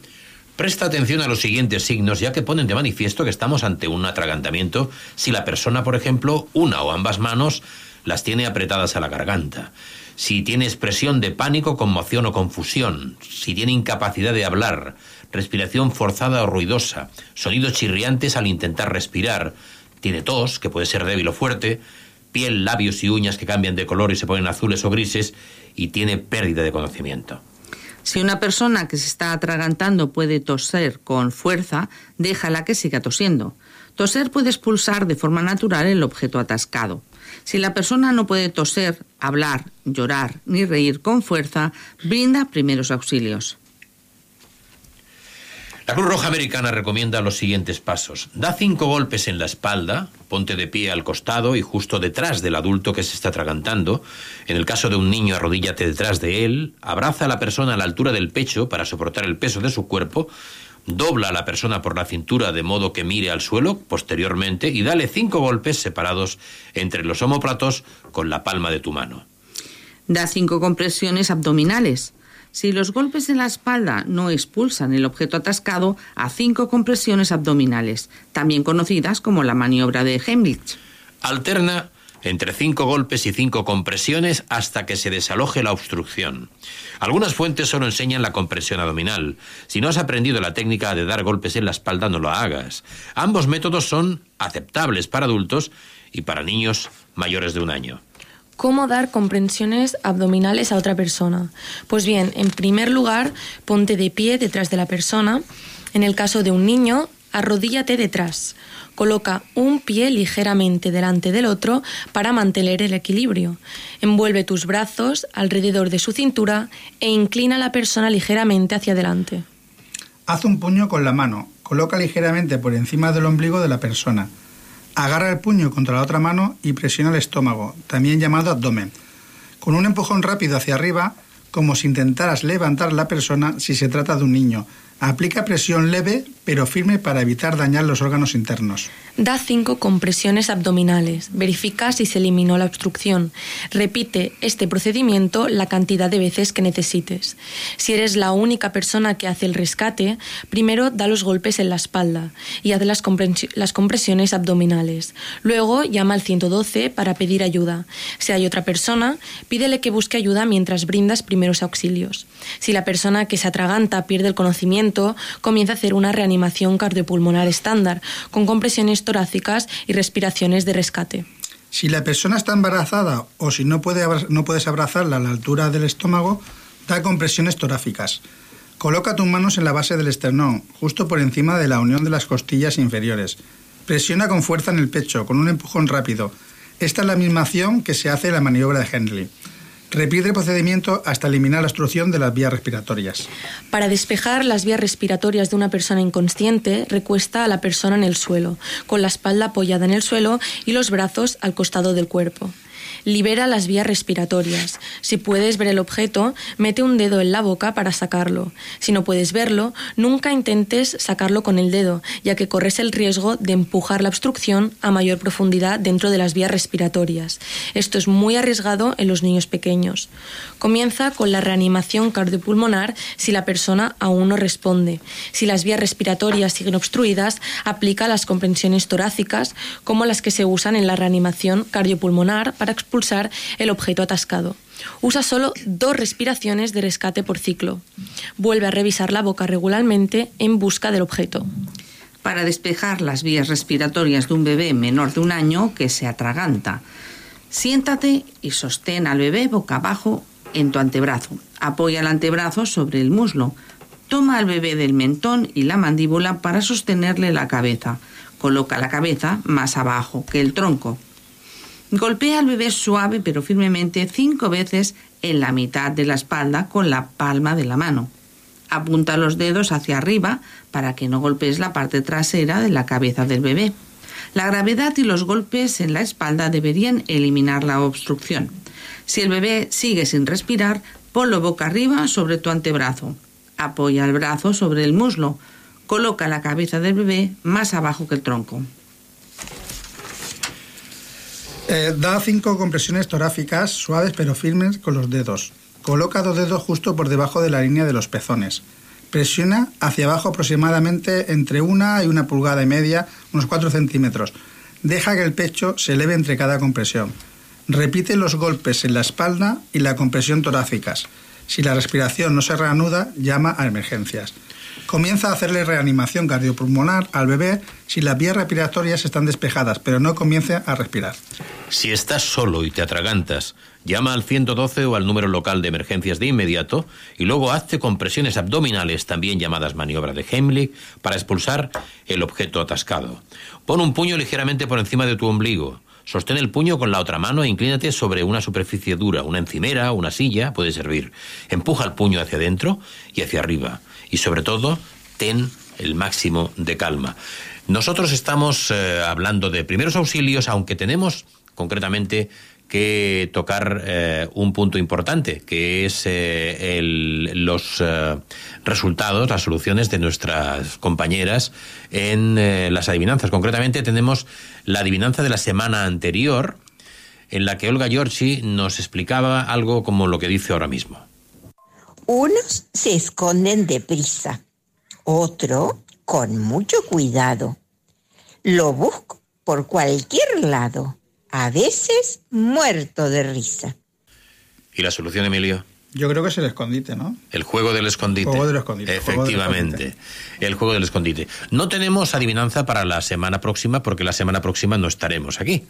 Presta atención a los siguientes signos, ya que ponen de manifiesto que estamos ante un atragantamiento si la persona, por ejemplo, una o ambas manos las tiene apretadas a la garganta, si tiene expresión de pánico, conmoción o confusión, si tiene incapacidad de hablar, respiración forzada o ruidosa, sonidos chirriantes al intentar respirar, tiene tos, que puede ser débil o fuerte, piel, labios y uñas que cambian de color y se ponen azules o grises, y tiene pérdida de conocimiento. Si una persona que se está atragantando puede toser con fuerza, déjala que siga tosiendo. Toser puede expulsar de forma natural el objeto atascado. Si la persona no puede toser, hablar, llorar ni reír con fuerza, brinda primeros auxilios. La Cruz Roja Americana recomienda los siguientes pasos. Da cinco golpes en la espalda, ponte de pie al costado y justo detrás del adulto que se está atragantando. En el caso de un niño, arrodíllate detrás de él, abraza a la persona a la altura del pecho para soportar el peso de su cuerpo, dobla a la persona por la cintura de modo que mire al suelo posteriormente y dale cinco golpes separados entre los omóplatos con la palma de tu mano. Da cinco compresiones abdominales. Si los golpes en la espalda no expulsan el objeto atascado, a cinco compresiones abdominales, también conocidas como la maniobra de Heimlich. Alterna entre cinco golpes y cinco compresiones hasta que se desaloje la obstrucción. Algunas fuentes solo enseñan la compresión abdominal. Si no has aprendido la técnica de dar golpes en la espalda, no lo hagas. Ambos métodos son aceptables para adultos y para niños mayores de un año. ¿Cómo dar comprensiones abdominales a otra persona? Pues bien, en primer lugar, ponte de pie detrás de la persona. En el caso de un niño, arrodíllate detrás. Coloca un pie ligeramente delante del otro para mantener el equilibrio. Envuelve tus brazos alrededor de su cintura e inclina a la persona ligeramente hacia adelante. Haz un puño con la mano, coloca ligeramente por encima del ombligo de la persona. Agarra el puño contra la otra mano y presiona el estómago, también llamado abdomen. Con un empujón rápido hacia arriba, como si intentaras levantar la persona si se trata de un niño. Aplica presión leve pero firme para evitar dañar los órganos internos. Da cinco compresiones abdominales. Verifica si se eliminó la obstrucción. Repite este procedimiento la cantidad de veces que necesites. Si eres la única persona que hace el rescate, primero da los golpes en la espalda y haz las, compres- las compresiones abdominales. Luego llama al 112 para pedir ayuda. Si hay otra persona, pídele que busque ayuda mientras brindas primeros auxilios. Si la persona que se atraganta pierde el conocimiento, comienza a hacer una reanimación cardiopulmonar estándar con compresiones torácicas y respiraciones de rescate. Si la persona está embarazada o si no, puede puedes abrazarla a la altura del estómago, da compresiones torácicas. Coloca tus manos en la base del esternón, justo por encima de la unión de las costillas inferiores. Presiona con fuerza en el pecho, con un empujón rápido. Esta es la misma acción que se hace en la maniobra de Henley. Repite el procedimiento hasta eliminar la obstrucción de las vías respiratorias. Para despejar las vías respiratorias de una persona inconsciente, recuesta a la persona en el suelo, con la espalda apoyada en el suelo y los brazos al costado del cuerpo. Libera las vías respiratorias. Si puedes ver el objeto, mete un dedo en la boca para sacarlo. Si no puedes verlo, nunca intentes sacarlo con el dedo, ya que corres el riesgo de empujar la obstrucción a mayor profundidad dentro de las vías respiratorias. Esto es muy arriesgado en los niños pequeños. Comienza con la reanimación cardiopulmonar si la persona aún no responde. Si las vías respiratorias siguen obstruidas, aplica las comprensiones torácicas como las que se usan en la reanimación cardiopulmonar para el objeto atascado. Usa solo dos respiraciones de rescate por ciclo. Vuelve a revisar la boca regularmente en busca del objeto. Para despejar las vías respiratorias de un bebé menor de un año que se atraganta, siéntate y sostén al bebé boca abajo en tu antebrazo. Apoya el antebrazo sobre el muslo. Toma al bebé del mentón y la mandíbula para sostenerle la cabeza. Coloca la cabeza más abajo que el tronco. Golpea al bebé suave pero firmemente cinco veces en la mitad de la espalda con la palma de la mano. Apunta los dedos hacia arriba para que no golpees la parte trasera de la cabeza del bebé. La gravedad y los golpes en la espalda deberían eliminar la obstrucción. Si el bebé sigue sin respirar, ponlo boca arriba sobre tu antebrazo. Apoya el brazo sobre el muslo. Coloca la cabeza del bebé más abajo que el tronco. Eh, da cinco compresiones torácicas suaves pero firmes con los dedos. Coloca dos dedos justo por debajo de la línea de los pezones. Presiona hacia abajo aproximadamente entre una y una pulgada y media, unos 4 centímetros. Deja que el pecho se eleve entre cada compresión. Repite los golpes en la espalda y la compresión torácicas. Si la respiración no se reanuda, llama a emergencias. Comienza a hacerle reanimación cardiopulmonar al bebé si las vías respiratorias están despejadas, pero no comience a respirar. Si estás solo y te atragantas, llama al 112 o al número local de emergencias de inmediato y luego hazte compresiones abdominales, también llamadas maniobra de Heimlich, para expulsar el objeto atascado. Pon un puño ligeramente por encima de tu ombligo. Sostén el puño con la otra mano e inclínate sobre una superficie dura, una encimera, una silla, puede servir. Empuja el puño hacia adentro y hacia arriba. Y sobre todo, ten el máximo de calma. Nosotros estamos eh, hablando de primeros auxilios, aunque tenemos concretamente que tocar eh, un punto importante, que es eh, los resultados, las soluciones de nuestras compañeras en las adivinanzas. Concretamente tenemos la adivinanza de la semana anterior, en la que Olga Giorgi nos explicaba algo como lo que dice ahora mismo. Unos se esconden deprisa, otro con mucho cuidado. Lo busco por cualquier lado, a veces muerto de risa. ¿Y la solución, Emilio? Yo creo que es el escondite, ¿no? El juego del escondite. Juego del escondite, juego del Efectivamente. El juego del escondite. No tenemos adivinanza para la semana próxima porque la semana próxima no estaremos aquí.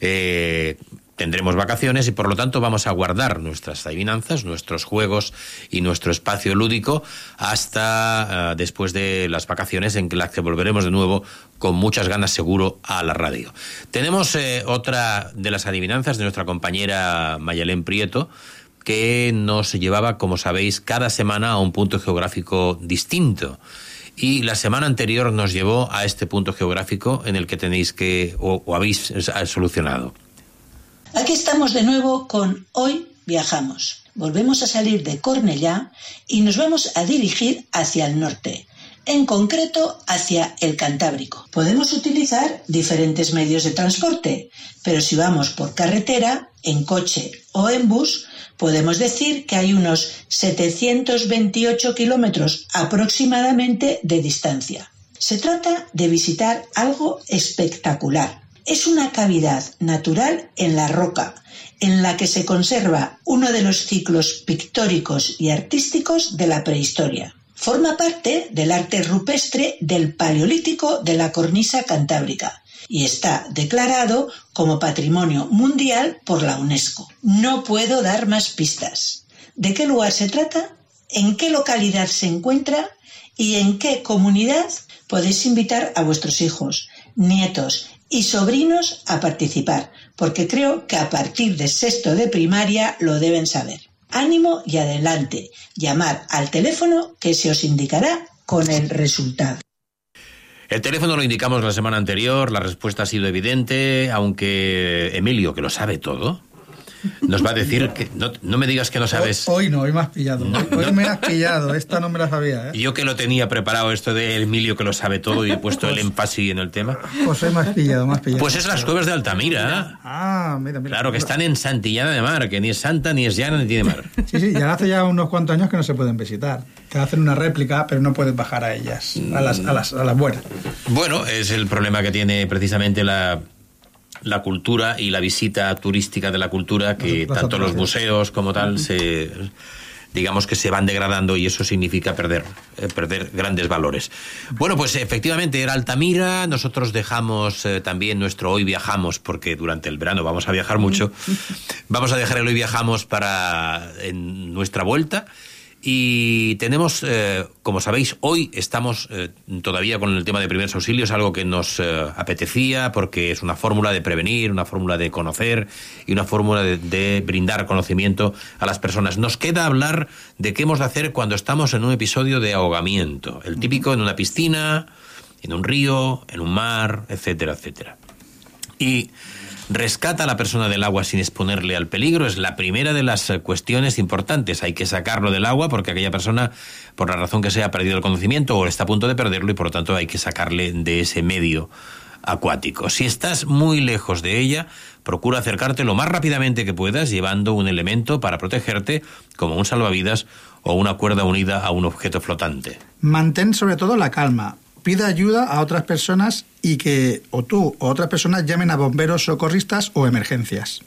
Eh, tendremos vacaciones y por lo tanto vamos a guardar nuestras adivinanzas, nuestros juegos y nuestro espacio lúdico hasta eh, después de las vacaciones en las que volveremos de nuevo con muchas ganas seguro a la radio. Tenemos eh, otra de las adivinanzas de nuestra compañera Mayalén Prieto que nos llevaba, como sabéis, cada semana a un punto geográfico distinto. Y la semana anterior nos llevó a este punto geográfico en el que tenéis que, o, o habéis eh, solucionado. Aquí estamos de nuevo con Hoy viajamos. Volvemos a salir de Cornellá y nos vamos a dirigir hacia el norte. en concreto hacia el Cantábrico. Podemos utilizar diferentes medios de transporte, pero si vamos por carretera, en coche o en bus, podemos decir que hay unos 728 kilómetros aproximadamente de distancia. Se trata de visitar algo espectacular. Es una cavidad natural en la roca, en la que se conserva uno de los ciclos pictóricos y artísticos de la prehistoria. Forma parte del arte rupestre del Paleolítico de la cornisa cantábrica y está declarado como Patrimonio Mundial por la UNESCO. No puedo dar más pistas. ¿De qué lugar se trata? ¿En qué localidad se encuentra? ¿Y en qué comunidad podéis invitar a vuestros hijos, nietos y sobrinos a participar? Porque creo que a partir de sexto de primaria lo deben saber. Ánimo y adelante. Llamar al teléfono que se os indicará con el resultado. El teléfono lo indicamos la semana anterior, la respuesta ha sido evidente, aunque Emilio, que lo sabe todo, nos va a decir que no, no me digas que no sabes. Hoy no, hoy me has pillado. hoy me has pillado, esta no me la sabía. ¿eh? Yo que lo tenía preparado esto de Emilio que lo sabe todo y he puesto el énfasis en el tema. Pues hoy me has pillado, me has pillado. Pues es las cuevas de Altamira. Ah, mira, mira. Claro, que están en Santillana de Mar, que ni es santa, ni es llana, ni tiene mar. Sí, sí, ya hace ya unos cuantos años que no se pueden visitar. Te hacen una réplica, pero no puedes bajar a ellas, a las, a las, a las buenas. Bueno, es el problema que tiene precisamente la la cultura y la visita turística de la cultura que Las tanto los museos como tal se digamos que se van degradando y eso significa perder eh, perder grandes valores. Bueno, pues efectivamente era Altamira, nosotros dejamos eh, también nuestro hoy viajamos porque durante el verano vamos a viajar mucho. Vamos a dejar el hoy viajamos para en nuestra vuelta y tenemos, eh, como sabéis, hoy estamos eh, todavía con el tema de primeros auxilios, algo que nos eh, apetecía porque es una fórmula de prevenir, una fórmula de conocer y una fórmula de, de brindar conocimiento a las personas. Nos queda hablar de qué hemos de hacer cuando estamos en un episodio de ahogamiento, el típico en una piscina, en un río, en un mar, etcétera, etcétera. Y rescata a la persona del agua sin exponerle al peligro es la primera de las eh, cuestiones importantes. Hay que sacarlo del agua porque aquella persona, por la razón que sea, ha perdido el conocimiento o está a punto de perderlo y por lo tanto hay que sacarle de ese medio acuático. Si estás muy lejos de ella, procura acercarte lo más rápidamente que puedas llevando un elemento para protegerte como un salvavidas o una cuerda unida a un objeto flotante. Mantén sobre todo la calma. Pide ayuda a otras personas y que o tú o otras personas llamen a bomberos, socorristas o emergencias.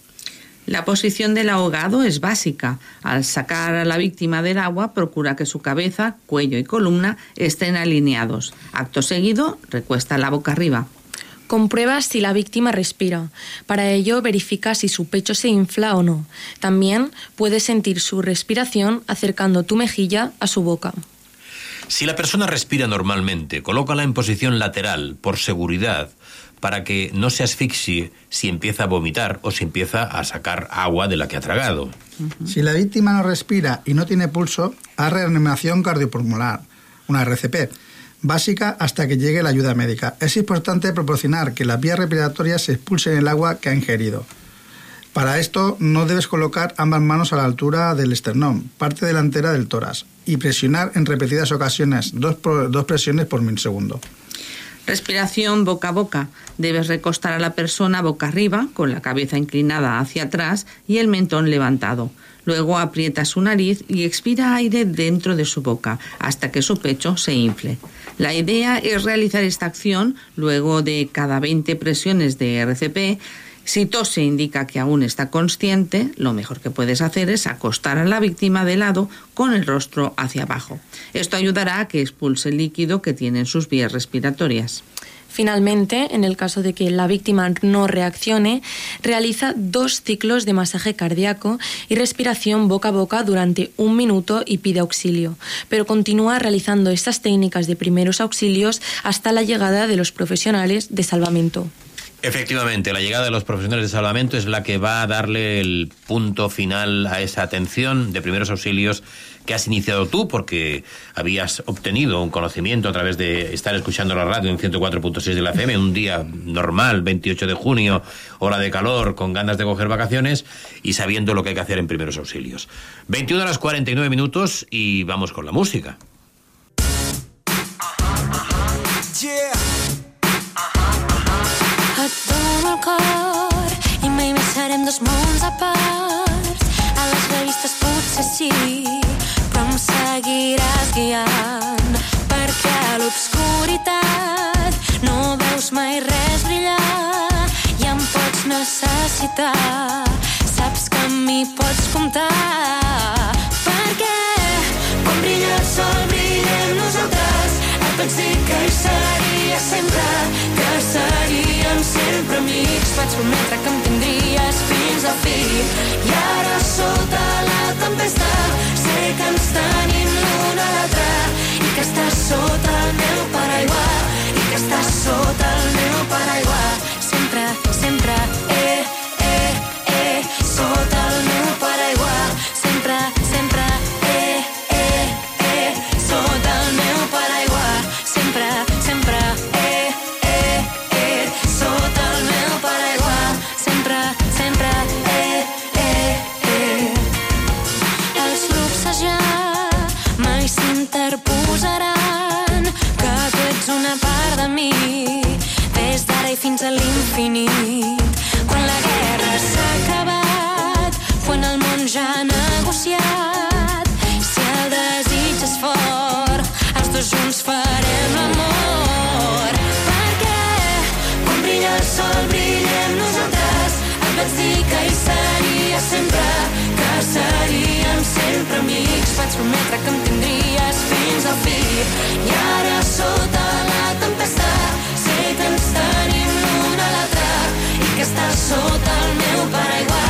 La posición del ahogado es básica. Al sacar a la víctima del agua, procura que su cabeza, cuello y columna estén alineados. Acto seguido, recuesta la boca arriba. Comprueba si la víctima respira. Para ello, verifica si su pecho se infla o no. También puedes sentir su respiración acercando tu mejilla a su boca. Si la persona respira normalmente, colócala en posición lateral por seguridad para que no se asfixie si empieza a vomitar o si empieza a sacar agua de la que ha tragado. Si la víctima no respira y no tiene pulso, haz reanimación cardiopulmonar, una RCP, básica hasta que llegue la ayuda médica. Es importante proporcionar que las vías respiratorias se expulsen el agua que ha ingerido. Para esto no debes colocar ambas manos a la altura del esternón, parte delantera del tórax, y presionar en repetidas ocasiones, dos, dos presiones por milisegundo. Respiración boca a boca. Debes recostar a la persona boca arriba, con la cabeza inclinada hacia atrás y el mentón levantado. Luego aprieta su nariz y expira aire dentro de su boca hasta que su pecho se infle. La idea es realizar esta acción luego de cada 20 presiones de RCP. Si tose indica que aún está consciente, lo mejor que puedes hacer es acostar a la víctima de lado con el rostro hacia abajo. Esto ayudará a que expulse el líquido que tiene en sus vías respiratorias. Finalmente, en el caso de que la víctima no reaccione, realiza dos ciclos de masaje cardíaco y respiración boca a boca durante un minuto y pide auxilio, pero continúa realizando estas técnicas de primeros auxilios hasta la llegada de los profesionales de salvamento. Efectivamente, la llegada de los profesionales de salvamento es la que va a darle el punto final a esa atención de primeros auxilios que has iniciado tú porque habías obtenido un conocimiento a través de estar escuchando la radio en 104.6 de la FM un día normal, 28 de junio, hora de calor, con ganas de coger vacaciones y sabiendo lo que hay que hacer en primeros auxilios. 21 horas 49 minutos y vamos con la música. Et el cor i mai més serem dos mons a part. A les revistes potser sí, però em seguiràs guiant. Perquè a l'obscuritat no veus mai res brillar i em pots necessitar. Saps que amb mi pots comptar. Perquè quan brilla el sol brillem nosaltres. Vaig dir que hi seria sempre, que seríem sempre amics. Vaig prometre que em tindries fins al fi. I ara sota la tempesta sé que ens tenim l'un a l'altre i que estàs sota el meu paraigua i que estàs sota el meu paraigua de mi des d'ara i fins a l'infinit. Quan la guerra s'ha acabat quan el món ja ha negociat si el desig és fort els dos junts farem l'amor. Perquè quan brilla el sol brillem nosaltres. Et vaig dir que hi seria sempre que seríem sempre amics. Vaig prometre que em tindries fins al fi. I ara sota la sota el meu paraigua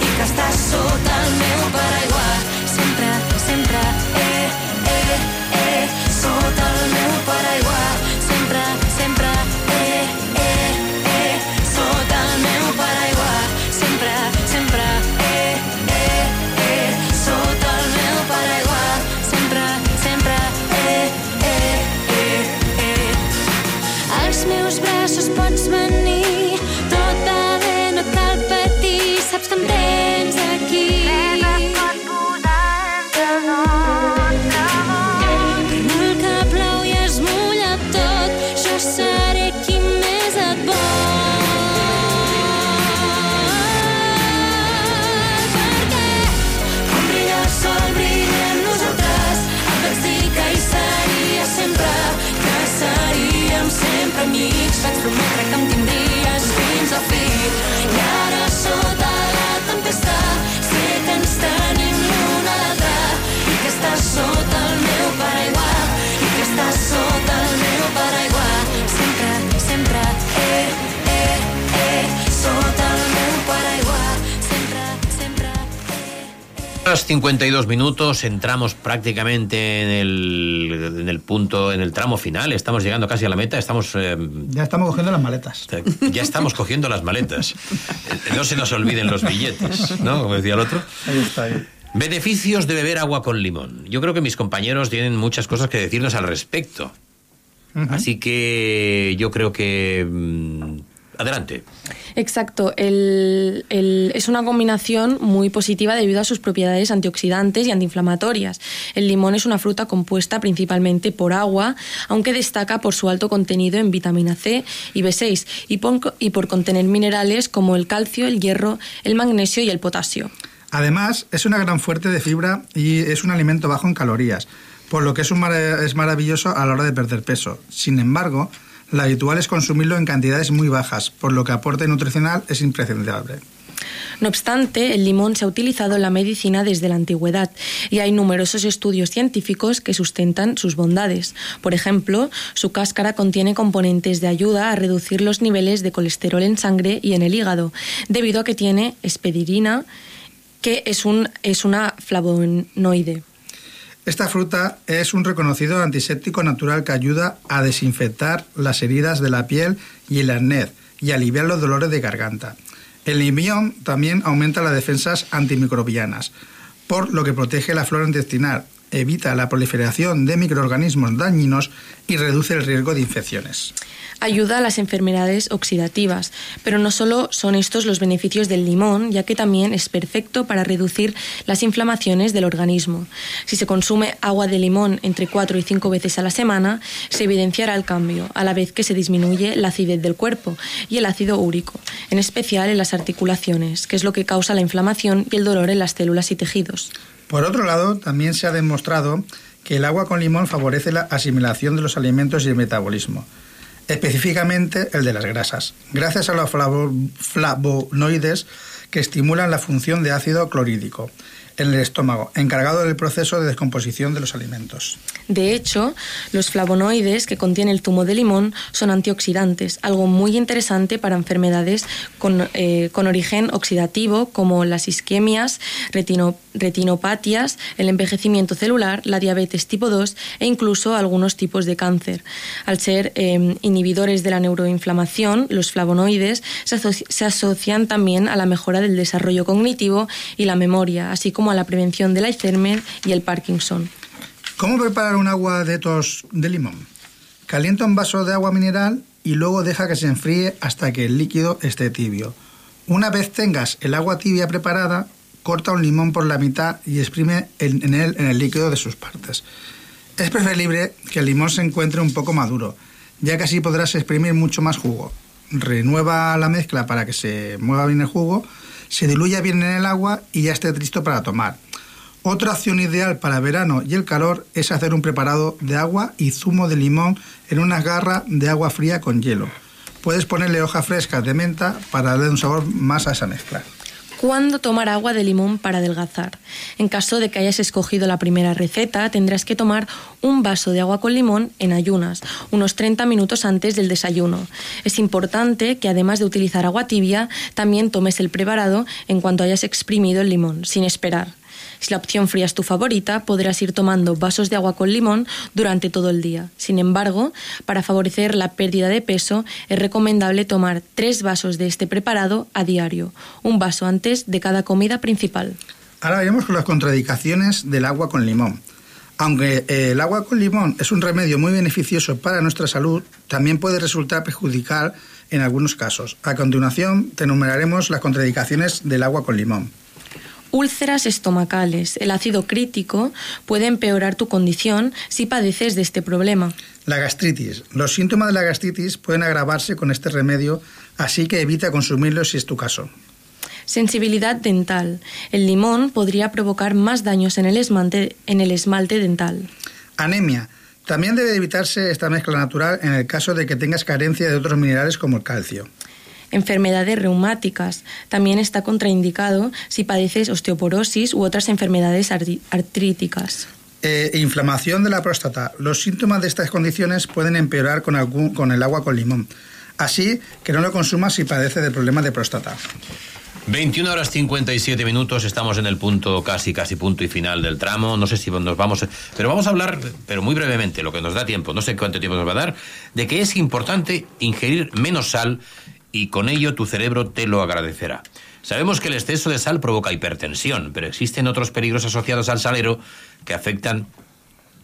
i que estàs sota el meu paraigua. Sempre, sempre, eh, eh, eh sota el meu paraigua. Sempre, sempre, eh, eh, eh sota el meu paraigua. Sempre, sempre, eh, eh, eh sota el meu paraigua. Sempre, sempre, eh, eh, eh, eh. Als meus braços pots venir that's for me. 52 minutos, entramos prácticamente en el, en el punto, en el tramo final, estamos llegando casi a la meta, estamos... eh, Ya estamos cogiendo las maletas. ya estamos cogiendo las maletas. Eh, No se nos olviden los billetes, ¿no? Como decía el otro. Ahí está. Ahí. Beneficios de beber agua con limón. Yo creo que mis compañeros tienen muchas cosas que decirnos al respecto. Así que yo creo que... mm, adelante. Exacto, el- el- es una combinación muy positiva debido a sus propiedades antioxidantes y antiinflamatorias. El limón es una fruta compuesta principalmente por agua, aunque destaca por su alto contenido en vitamina C y B6 y por, y por contener minerales como el calcio, el hierro, el magnesio y el potasio. Además, es una gran fuente de fibra y es un alimento bajo en calorías, por lo que es, un es maravilloso a la hora de perder peso. Sin embargo, lo habitual es consumirlo en cantidades muy bajas, por lo que aporte nutricional es imprescindible. No obstante, el limón se ha utilizado en la medicina desde la antigüedad y hay numerosos estudios científicos que sustentan sus bondades. Por ejemplo, su cáscara contiene componentes de ayuda a reducir los niveles de colesterol en sangre y en el hígado, debido a que tiene espedidirina, que es, un, es una flavonoide. Esta fruta es un reconocido antiséptico natural que ayuda a desinfectar las heridas de la piel y el arnés y aliviar los dolores de garganta. El limón también aumenta las defensas antimicrobianas, por lo que protege la flora intestinal evita la proliferación de microorganismos dañinos y reduce el riesgo de infecciones. Ayuda a las enfermedades oxidativas, pero no solo son estos los beneficios del limón, ya que también es perfecto para reducir las inflamaciones del organismo. Si se consume agua de limón entre 4 y 5 veces a la semana, se evidenciará el cambio, a la vez que se disminuye la acidez del cuerpo y el ácido úrico, en especial en las articulaciones, que es lo que causa la inflamación y el dolor en las células y tejidos. Por otro lado, también se ha demostrado que el agua con limón favorece la asimilación de los alimentos y el metabolismo, específicamente el de las grasas, gracias a los flavo- flavonoides que estimulan la función de ácido clorhídrico el estómago, encargado del proceso de descomposición de los alimentos. De hecho, los flavonoides que contiene el zumo de limón son antioxidantes, algo muy interesante para enfermedades con, eh, con origen oxidativo como las isquemias, retino- retinopatias, el envejecimiento celular, la diabetes tipo 2 e incluso algunos tipos de cáncer. Al ser eh, inhibidores de la neuroinflamación, los flavonoides se, aso- se asocian también a la mejora del desarrollo cognitivo y la memoria, así como a la prevención del Alzheimer y el Parkinson. ¿Cómo preparar un agua de tos de limón? Calienta un vaso de agua mineral y luego deja que se enfríe hasta que el líquido esté tibio. Una vez tengas el agua tibia preparada, corta un limón por la mitad y exprime en, él en el líquido de sus partes. Es preferible que el limón se encuentre un poco maduro, ya que así podrás exprimir mucho más jugo. Renueva la mezcla para que se mueva bien el jugo, se diluya bien en el agua y ya esté listo para tomar. Otra opción ideal para verano y el calor es hacer un preparado de agua y zumo de limón en una garra de agua fría con hielo. Puedes ponerle hojas frescas de menta para darle un sabor más a esa mezcla. ¿Cuándo tomar agua de limón para adelgazar? En caso de que hayas escogido la primera receta, tendrás que tomar un vaso de agua con limón en ayunas, unos 30 minutos antes del desayuno. Es importante que además de utilizar agua tibia, también tomes el preparado en cuanto hayas exprimido el limón, sin esperar. Si la opción fría es tu favorita, podrás ir tomando vasos de agua con limón durante todo el día. Sin embargo, para favorecer la pérdida de peso, es recomendable tomar tres vasos de este preparado a diario, un vaso antes de cada comida principal. Ahora veremos las contraindicaciones del agua con limón. Aunque eh, el agua con limón es un remedio muy beneficioso para nuestra salud, también puede resultar perjudicial en algunos casos. A continuación, te enumeraremos las contraindicaciones del agua con limón. Úlceras estomacales. El ácido crítico puede empeorar tu condición si padeces de este problema. La gastritis. Los síntomas de la gastritis pueden agravarse con este remedio, así que evita consumirlo si es tu caso. Sensibilidad dental. El limón podría provocar más daños en el esmalte, en el esmalte dental. Anemia. También debe evitarse esta mezcla natural en el caso de que tengas carencia de otros minerales como el calcio. Enfermedades reumáticas. También está contraindicado si padeces osteoporosis u otras enfermedades artríticas. Eh, inflamación de la próstata. Los síntomas de estas condiciones pueden empeorar con, algún- con el agua con limón. Así que no lo consumas si padece de problemas de próstata. 21 horas 57 minutos, estamos en el punto casi, casi punto y final del tramo. No sé si nos vamos, pero vamos a hablar, pero muy brevemente, lo que nos da tiempo, no sé cuánto tiempo nos va a dar, de que es importante ingerir menos sal y con ello tu cerebro te lo agradecerá. Sabemos que el exceso de sal provoca hipertensión, pero existen otros peligros asociados al salero que afectan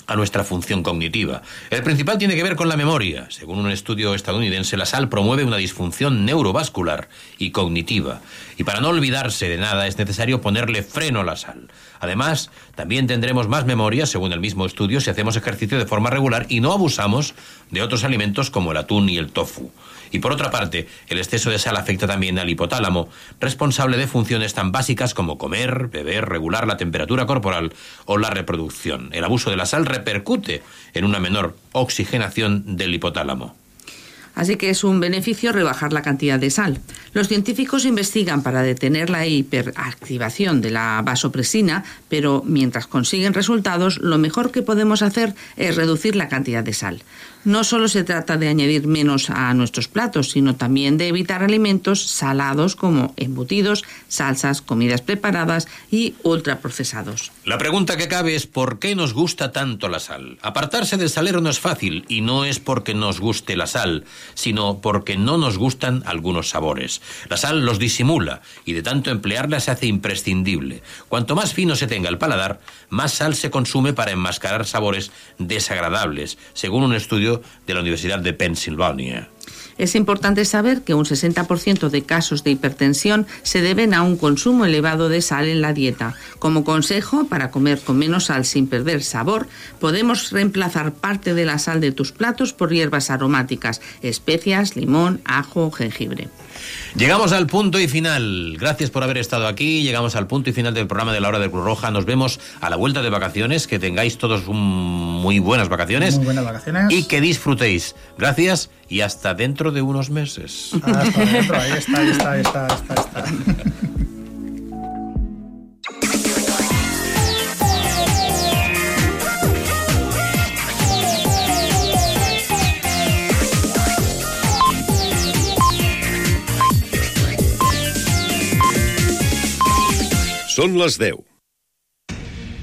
a nuestra función cognitiva. El principal tiene que ver con la memoria. Según un estudio estadounidense, la sal promueve una disfunción neurovascular y cognitiva. Y para no olvidarse de nada es necesario ponerle freno a la sal. Además, también tendremos más memoria, según el mismo estudio, si hacemos ejercicio de forma regular y no abusamos de otros alimentos como el atún y el tofu. Y por otra parte, el exceso de sal afecta también al hipotálamo, responsable de funciones tan básicas como comer, beber, regular la temperatura corporal o la reproducción. El abuso de la sal repercute en una menor oxigenación del hipotálamo. Así que es un beneficio rebajar la cantidad de sal. Los científicos investigan para detener la hiperactivación de la vasopresina, pero mientras consiguen resultados, lo mejor que podemos hacer es reducir la cantidad de sal. No solo se trata de añadir menos a nuestros platos, sino también de evitar alimentos salados como embutidos, salsas, comidas preparadas y ultraprocesados. La pregunta que cabe es ¿por qué nos gusta tanto la sal? Apartarse del salero no es fácil y no es porque nos guste la sal, sino porque no nos gustan algunos sabores. La sal los disimula y de tanto emplearla se hace imprescindible. Cuanto más fino se tenga el paladar, más sal se consume para enmascarar sabores desagradables, según un estudio de la Universidad de Pensilvania. Es importante saber que un 60% de casos de hipertensión se deben a un consumo elevado de sal en la dieta. Como consejo, para comer con menos sal sin perder sabor, podemos reemplazar parte de la sal de tus platos por hierbas aromáticas, especias, limón, ajo, jengibre. Llegamos al punto y final. Gracias por haber estado aquí. Llegamos al punto y final del programa de la hora de Cruz Roja. Nos vemos a la vuelta de vacaciones. Que tengáis todos un- muy buenas vacaciones. Muy buenas vacaciones. Y que disfrutéis. Gracias y hasta dentro de unos meses. Hasta dentro, ahí está, ahí está, ahí está, ahí está, ahí está. Són les 10.